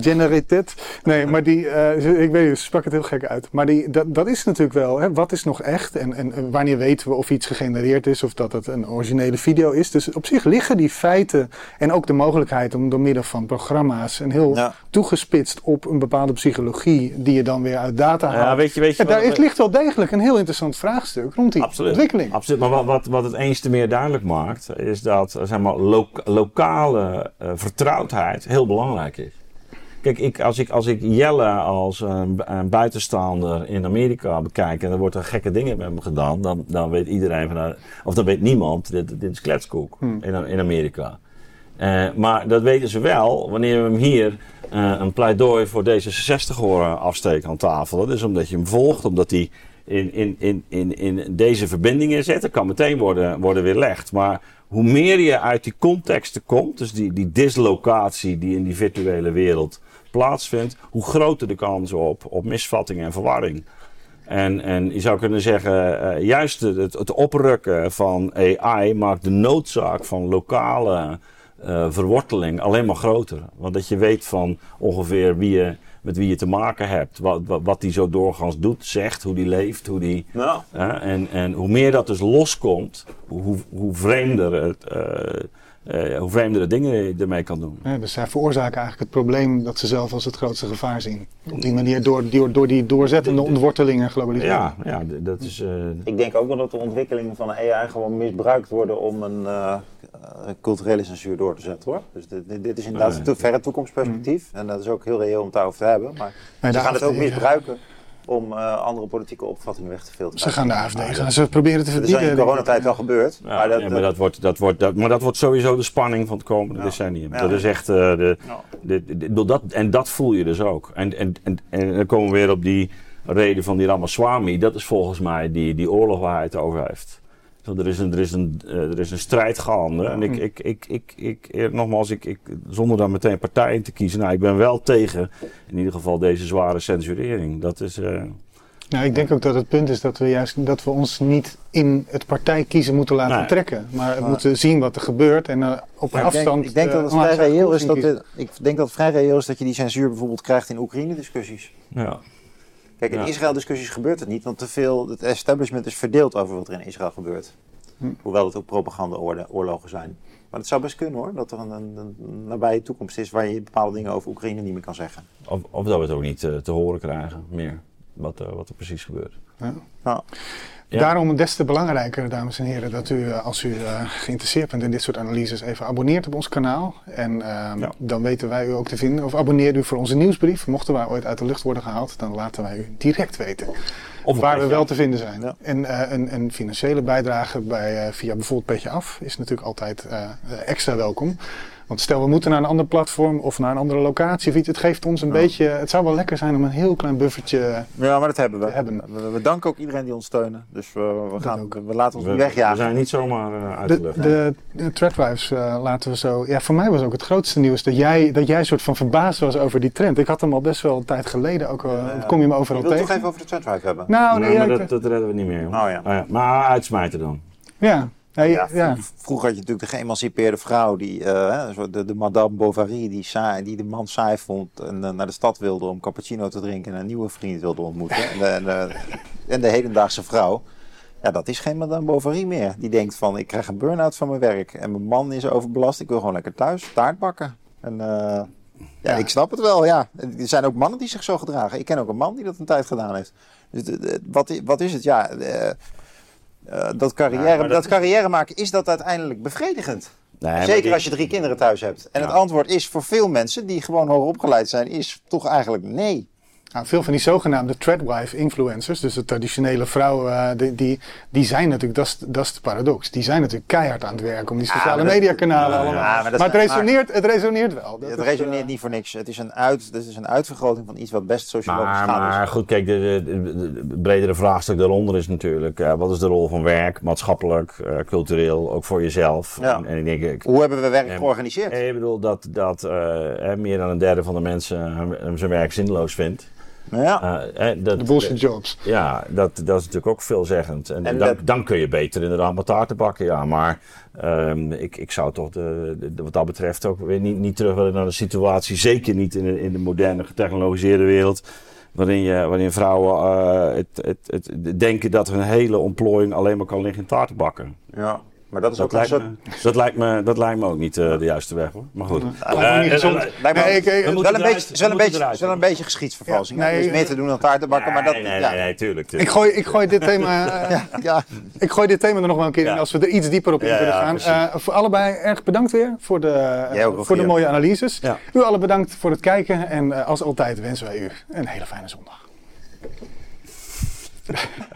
Generated. Nee, maar die, eh, ik weet niet, ze sprak het heel gek uit. Maar die, dat, dat is natuurlijk wel, hè, wat is nog echt? En, en, wanneer weten we of iets gegenereerd is of dat het een originele video is? Dus op zich liggen die feiten en ook de mogelijkheid om door middel van programma's en heel Ja. toegespitst op een bepade psychologie die je dan weer uit data haalt. ja weet je, weet je Ja, daar ligt wel degelijk een heel interessant vraagstuk rond die Absoluut. ontwikkeling. Absoluut. Maar wat, wat, wat het eens te meer duidelijk maakt, is dat zeg maar, lo- lokale eh, vertrouwdheid heel belangrijk is. Kijk, ik, als, ik, als ik Jelle als een, bu- een buitenstaander in Amerika bekijk en er wordt er gekke dingen met hem gedaan, dan, dan weet iedereen van, nou, of dan weet niemand, dit, dit is kletskoek Hmm. in, in Amerika. Eh, maar dat weten ze wel wanneer we hem hier eh, een pleidooi voor D66 horen afsteken aan tafel. Dat is omdat je hem volgt, omdat hij in, in, in, in, in deze verbindingen zit. Dat kan meteen worden, worden weerlegd. Maar hoe meer je uit die contexten komt, dus die, die dislocatie die in die virtuele wereld plaatsvindt, hoe groter de kans op, op misvatting en verwarring. En, en je zou kunnen zeggen, eh, juist het, het oprukken van AI maakt de noodzaak van lokale eh, verworteling alleen maar groter. Want dat je weet van ongeveer wie je, met wie je te maken hebt, wat, wat, wat die zo doorgaans doet, zegt, hoe die leeft, hoe die. Nou, en, en hoe meer dat dus loskomt, hoe, hoe vreemder het, eh, eh, hoe vreemdere dingen je ermee kan doen. Ja, dus zij veroorzaken eigenlijk het probleem dat ze zelf als het grootste gevaar zien. Op die manier door, door, door die doorzettende ontworteling en globalisering. Ja, ja dat is. eh, Ik denk ook wel dat de ontwikkelingen van AI gewoon misbruikt worden om een eh, eh, culturele censuur door te zetten hoor. Dus dit, dit- is inderdaad een te- verre toekomstperspectief. En dat is ook heel reëel om het daarover te hebben. Maar Nee, ze gaan het ook misbruiken om eh, andere politieke opvattingen weg te filteren. Ze gaan de AFD gaan ze proberen te Dat is in ik. coronatijd al gebeurd. ja, maar dat, ja, maar, dat wordt, dat wordt, dat, maar dat wordt sowieso de spanning van het komende Ja. decennium. Ja. Dat is echt. eh, de, de, de- de- dat, en dat voel je dus ook. En, en, en, en dan komen we weer op die reden van die Ramaswamy. Dat is volgens mij die, die oorlog waar hij het over heeft. Er, is een, er, is een, eh, er is een strijd gaande. En ik, ik, ik, ik, ik, eh, nogmaals, ik, ik, zonder daar meteen partij in te kiezen. Nou, ik ben wel tegen in ieder geval deze zware censurering. Dat is. eh, Nou, ik denk ook dat het punt is dat we juist dat we ons niet in het partij kiezen moeten laten Nee. trekken. Maar we Maar- moeten zien wat er gebeurt en op ik denk- afstand. Ik denk, dat het vrij reëel is dat, ik denk dat het vrij reëel is dat je die censuur bijvoorbeeld krijgt in Oekraïne-discussies. ja. Kijk, in Ja. Israël-discussies gebeurt het niet, want te veel, het establishment is verdeeld over wat er in Israël gebeurt. Hm. Hoewel het ook propaganda-oorlogen zijn. Maar het zou best kunnen hoor, dat er een, een, een nabije toekomst is waar je bepaalde dingen over Oekraïne niet meer kan zeggen. Of, of dat we het ook niet eh, te horen krijgen meer. Wat, eh, wat er precies gebeurt. Ja. Nou, Ja. Daarom des te belangrijker, dames en heren, dat u, eh, als u eh, geïnteresseerd bent in dit soort analyses, even abonneert op ons kanaal. En Ja. dan weten wij u ook te vinden. Of abonneer u voor onze nieuwsbrief. Mochten wij ooit uit de lucht worden gehaald, dan laten wij u direct weten Of waar we wel te vinden zijn. Ja. En eh, een, een financiële bijdrage bij, via bijvoorbeeld Petje Af is natuurlijk altijd extra welkom. Want stel we moeten naar een ander platform of naar een andere locatie of iets. Het geeft ons een Ja. beetje, het zou wel lekker zijn om een heel klein buffertje ja, maar dat hebben we. hebben. We, we danken ook iedereen die ons steunen. Dus we, we, gaan, ook. we laten ons We, niet we wegjagen. zijn niet zomaar eh, uit de De, lucht. de, de threadwives eh, laten we zo. Ja, voor mij was ook het grootste nieuws dat jij, dat jij soort van verbaasd was over die trend. Ik had hem al best wel een tijd geleden. Ook, al Ja. kom je me overal Ik wil het tegen. toch even over de trendrive hebben. Nou, nee, Nee, ja, maar ik- dat, dat redden we niet meer. joh. Oh ja. Maar uitsmijten dan. ja. Nee, ja. Ja, Vroeger had je natuurlijk de geëmancipeerde vrouw, die, eh, de, de Madame Bovary, die, saai, die de man saai vond en eh, naar de stad wilde om cappuccino te drinken en een nieuwe vriend wilde ontmoeten. en, de, en, de, en de hedendaagse vrouw, ja, dat is geen Madame Bovary meer. Die denkt van, ik krijg een burn-out van mijn werk en mijn man is overbelast, ik wil gewoon lekker thuis taart bakken. En, eh, ja, Ja. ik snap het wel, ja. Er zijn ook mannen die zich zo gedragen. Ik ken ook een man die dat een tijd gedaan heeft. Dus wat, wat is het? Ja, eh, dat, carrière, Ja, dat, dat is- carrière maken, is dat uiteindelijk bevredigend? Nee, Zeker die- als je drie kinderen thuis hebt. En Ja. het antwoord is voor veel mensen die gewoon hoger opgeleid zijn, is toch eigenlijk nee. Nou, veel van die zogenaamde threadwife influencers, dus de traditionele vrouwen, eh, die, die, die zijn natuurlijk, dat is, dat is de paradox, die zijn natuurlijk keihard aan het werk om die sociale Ja, allemaal. ja, maar maar, het, resoneert, het resoneert wel. Dat het is, resoneert eh, niet voor niks. Het is een, uit, het is een uitvergroting van iets wat best sociologisch Maar, is. maar goed, kijk, de, de, de- de bredere vraagstuk daaronder is natuurlijk: eh, wat is de rol van werk, maatschappelijk, eh, cultureel, ook voor jezelf? Ja. En, en ik denk, ik, Hoe hebben we werk georganiseerd? ik bedoel dat, dat eh, hè, meer dan een derde van de mensen hun- zijn werk zinloos vindt. Nou ja. Eh, dat, de bullshit jobs. Ja, dat, dat is natuurlijk ook veelzeggend. En, En dan, dat- dan kun je beter inderdaad met taarten bakken, ja. Maar ehm, ik, ik zou toch de, de- wat dat betreft ook weer niet, niet terug willen naar de situatie. Zeker niet in de, in de moderne, getechnologiseerde wereld. Waarin, je, waarin vrouwen eh, het, het, het denken dat hun hele ontplooiing alleen maar kan liggen in taarten bakken. ja. Maar dat is Dat ook een lijkt, soort... me, dat, lijkt me, dat lijkt me ook niet eh, de juiste weg hoor. Maar goed. Eh, gezond. eh, Nee, ik- ik- het is we wel een beetje, geschiedsvervalsing. Ja, nee, Er is meer te dan een taart te bakken, maar dat... nee, nee, ja. nee, nee, tuurlijk. Ik tuurlijk. gooi, ik, gooi dit thema, eh, Ja, ik gooi dit thema er nog wel een keer in Ja. als we er iets dieper op in Ja, kunnen ja, gaan. Eh, voor allebei erg bedankt weer voor de, voor de mooie analyses. Ja. U allen bedankt voor het kijken en eh, als altijd wensen wij u een hele fijne zondag.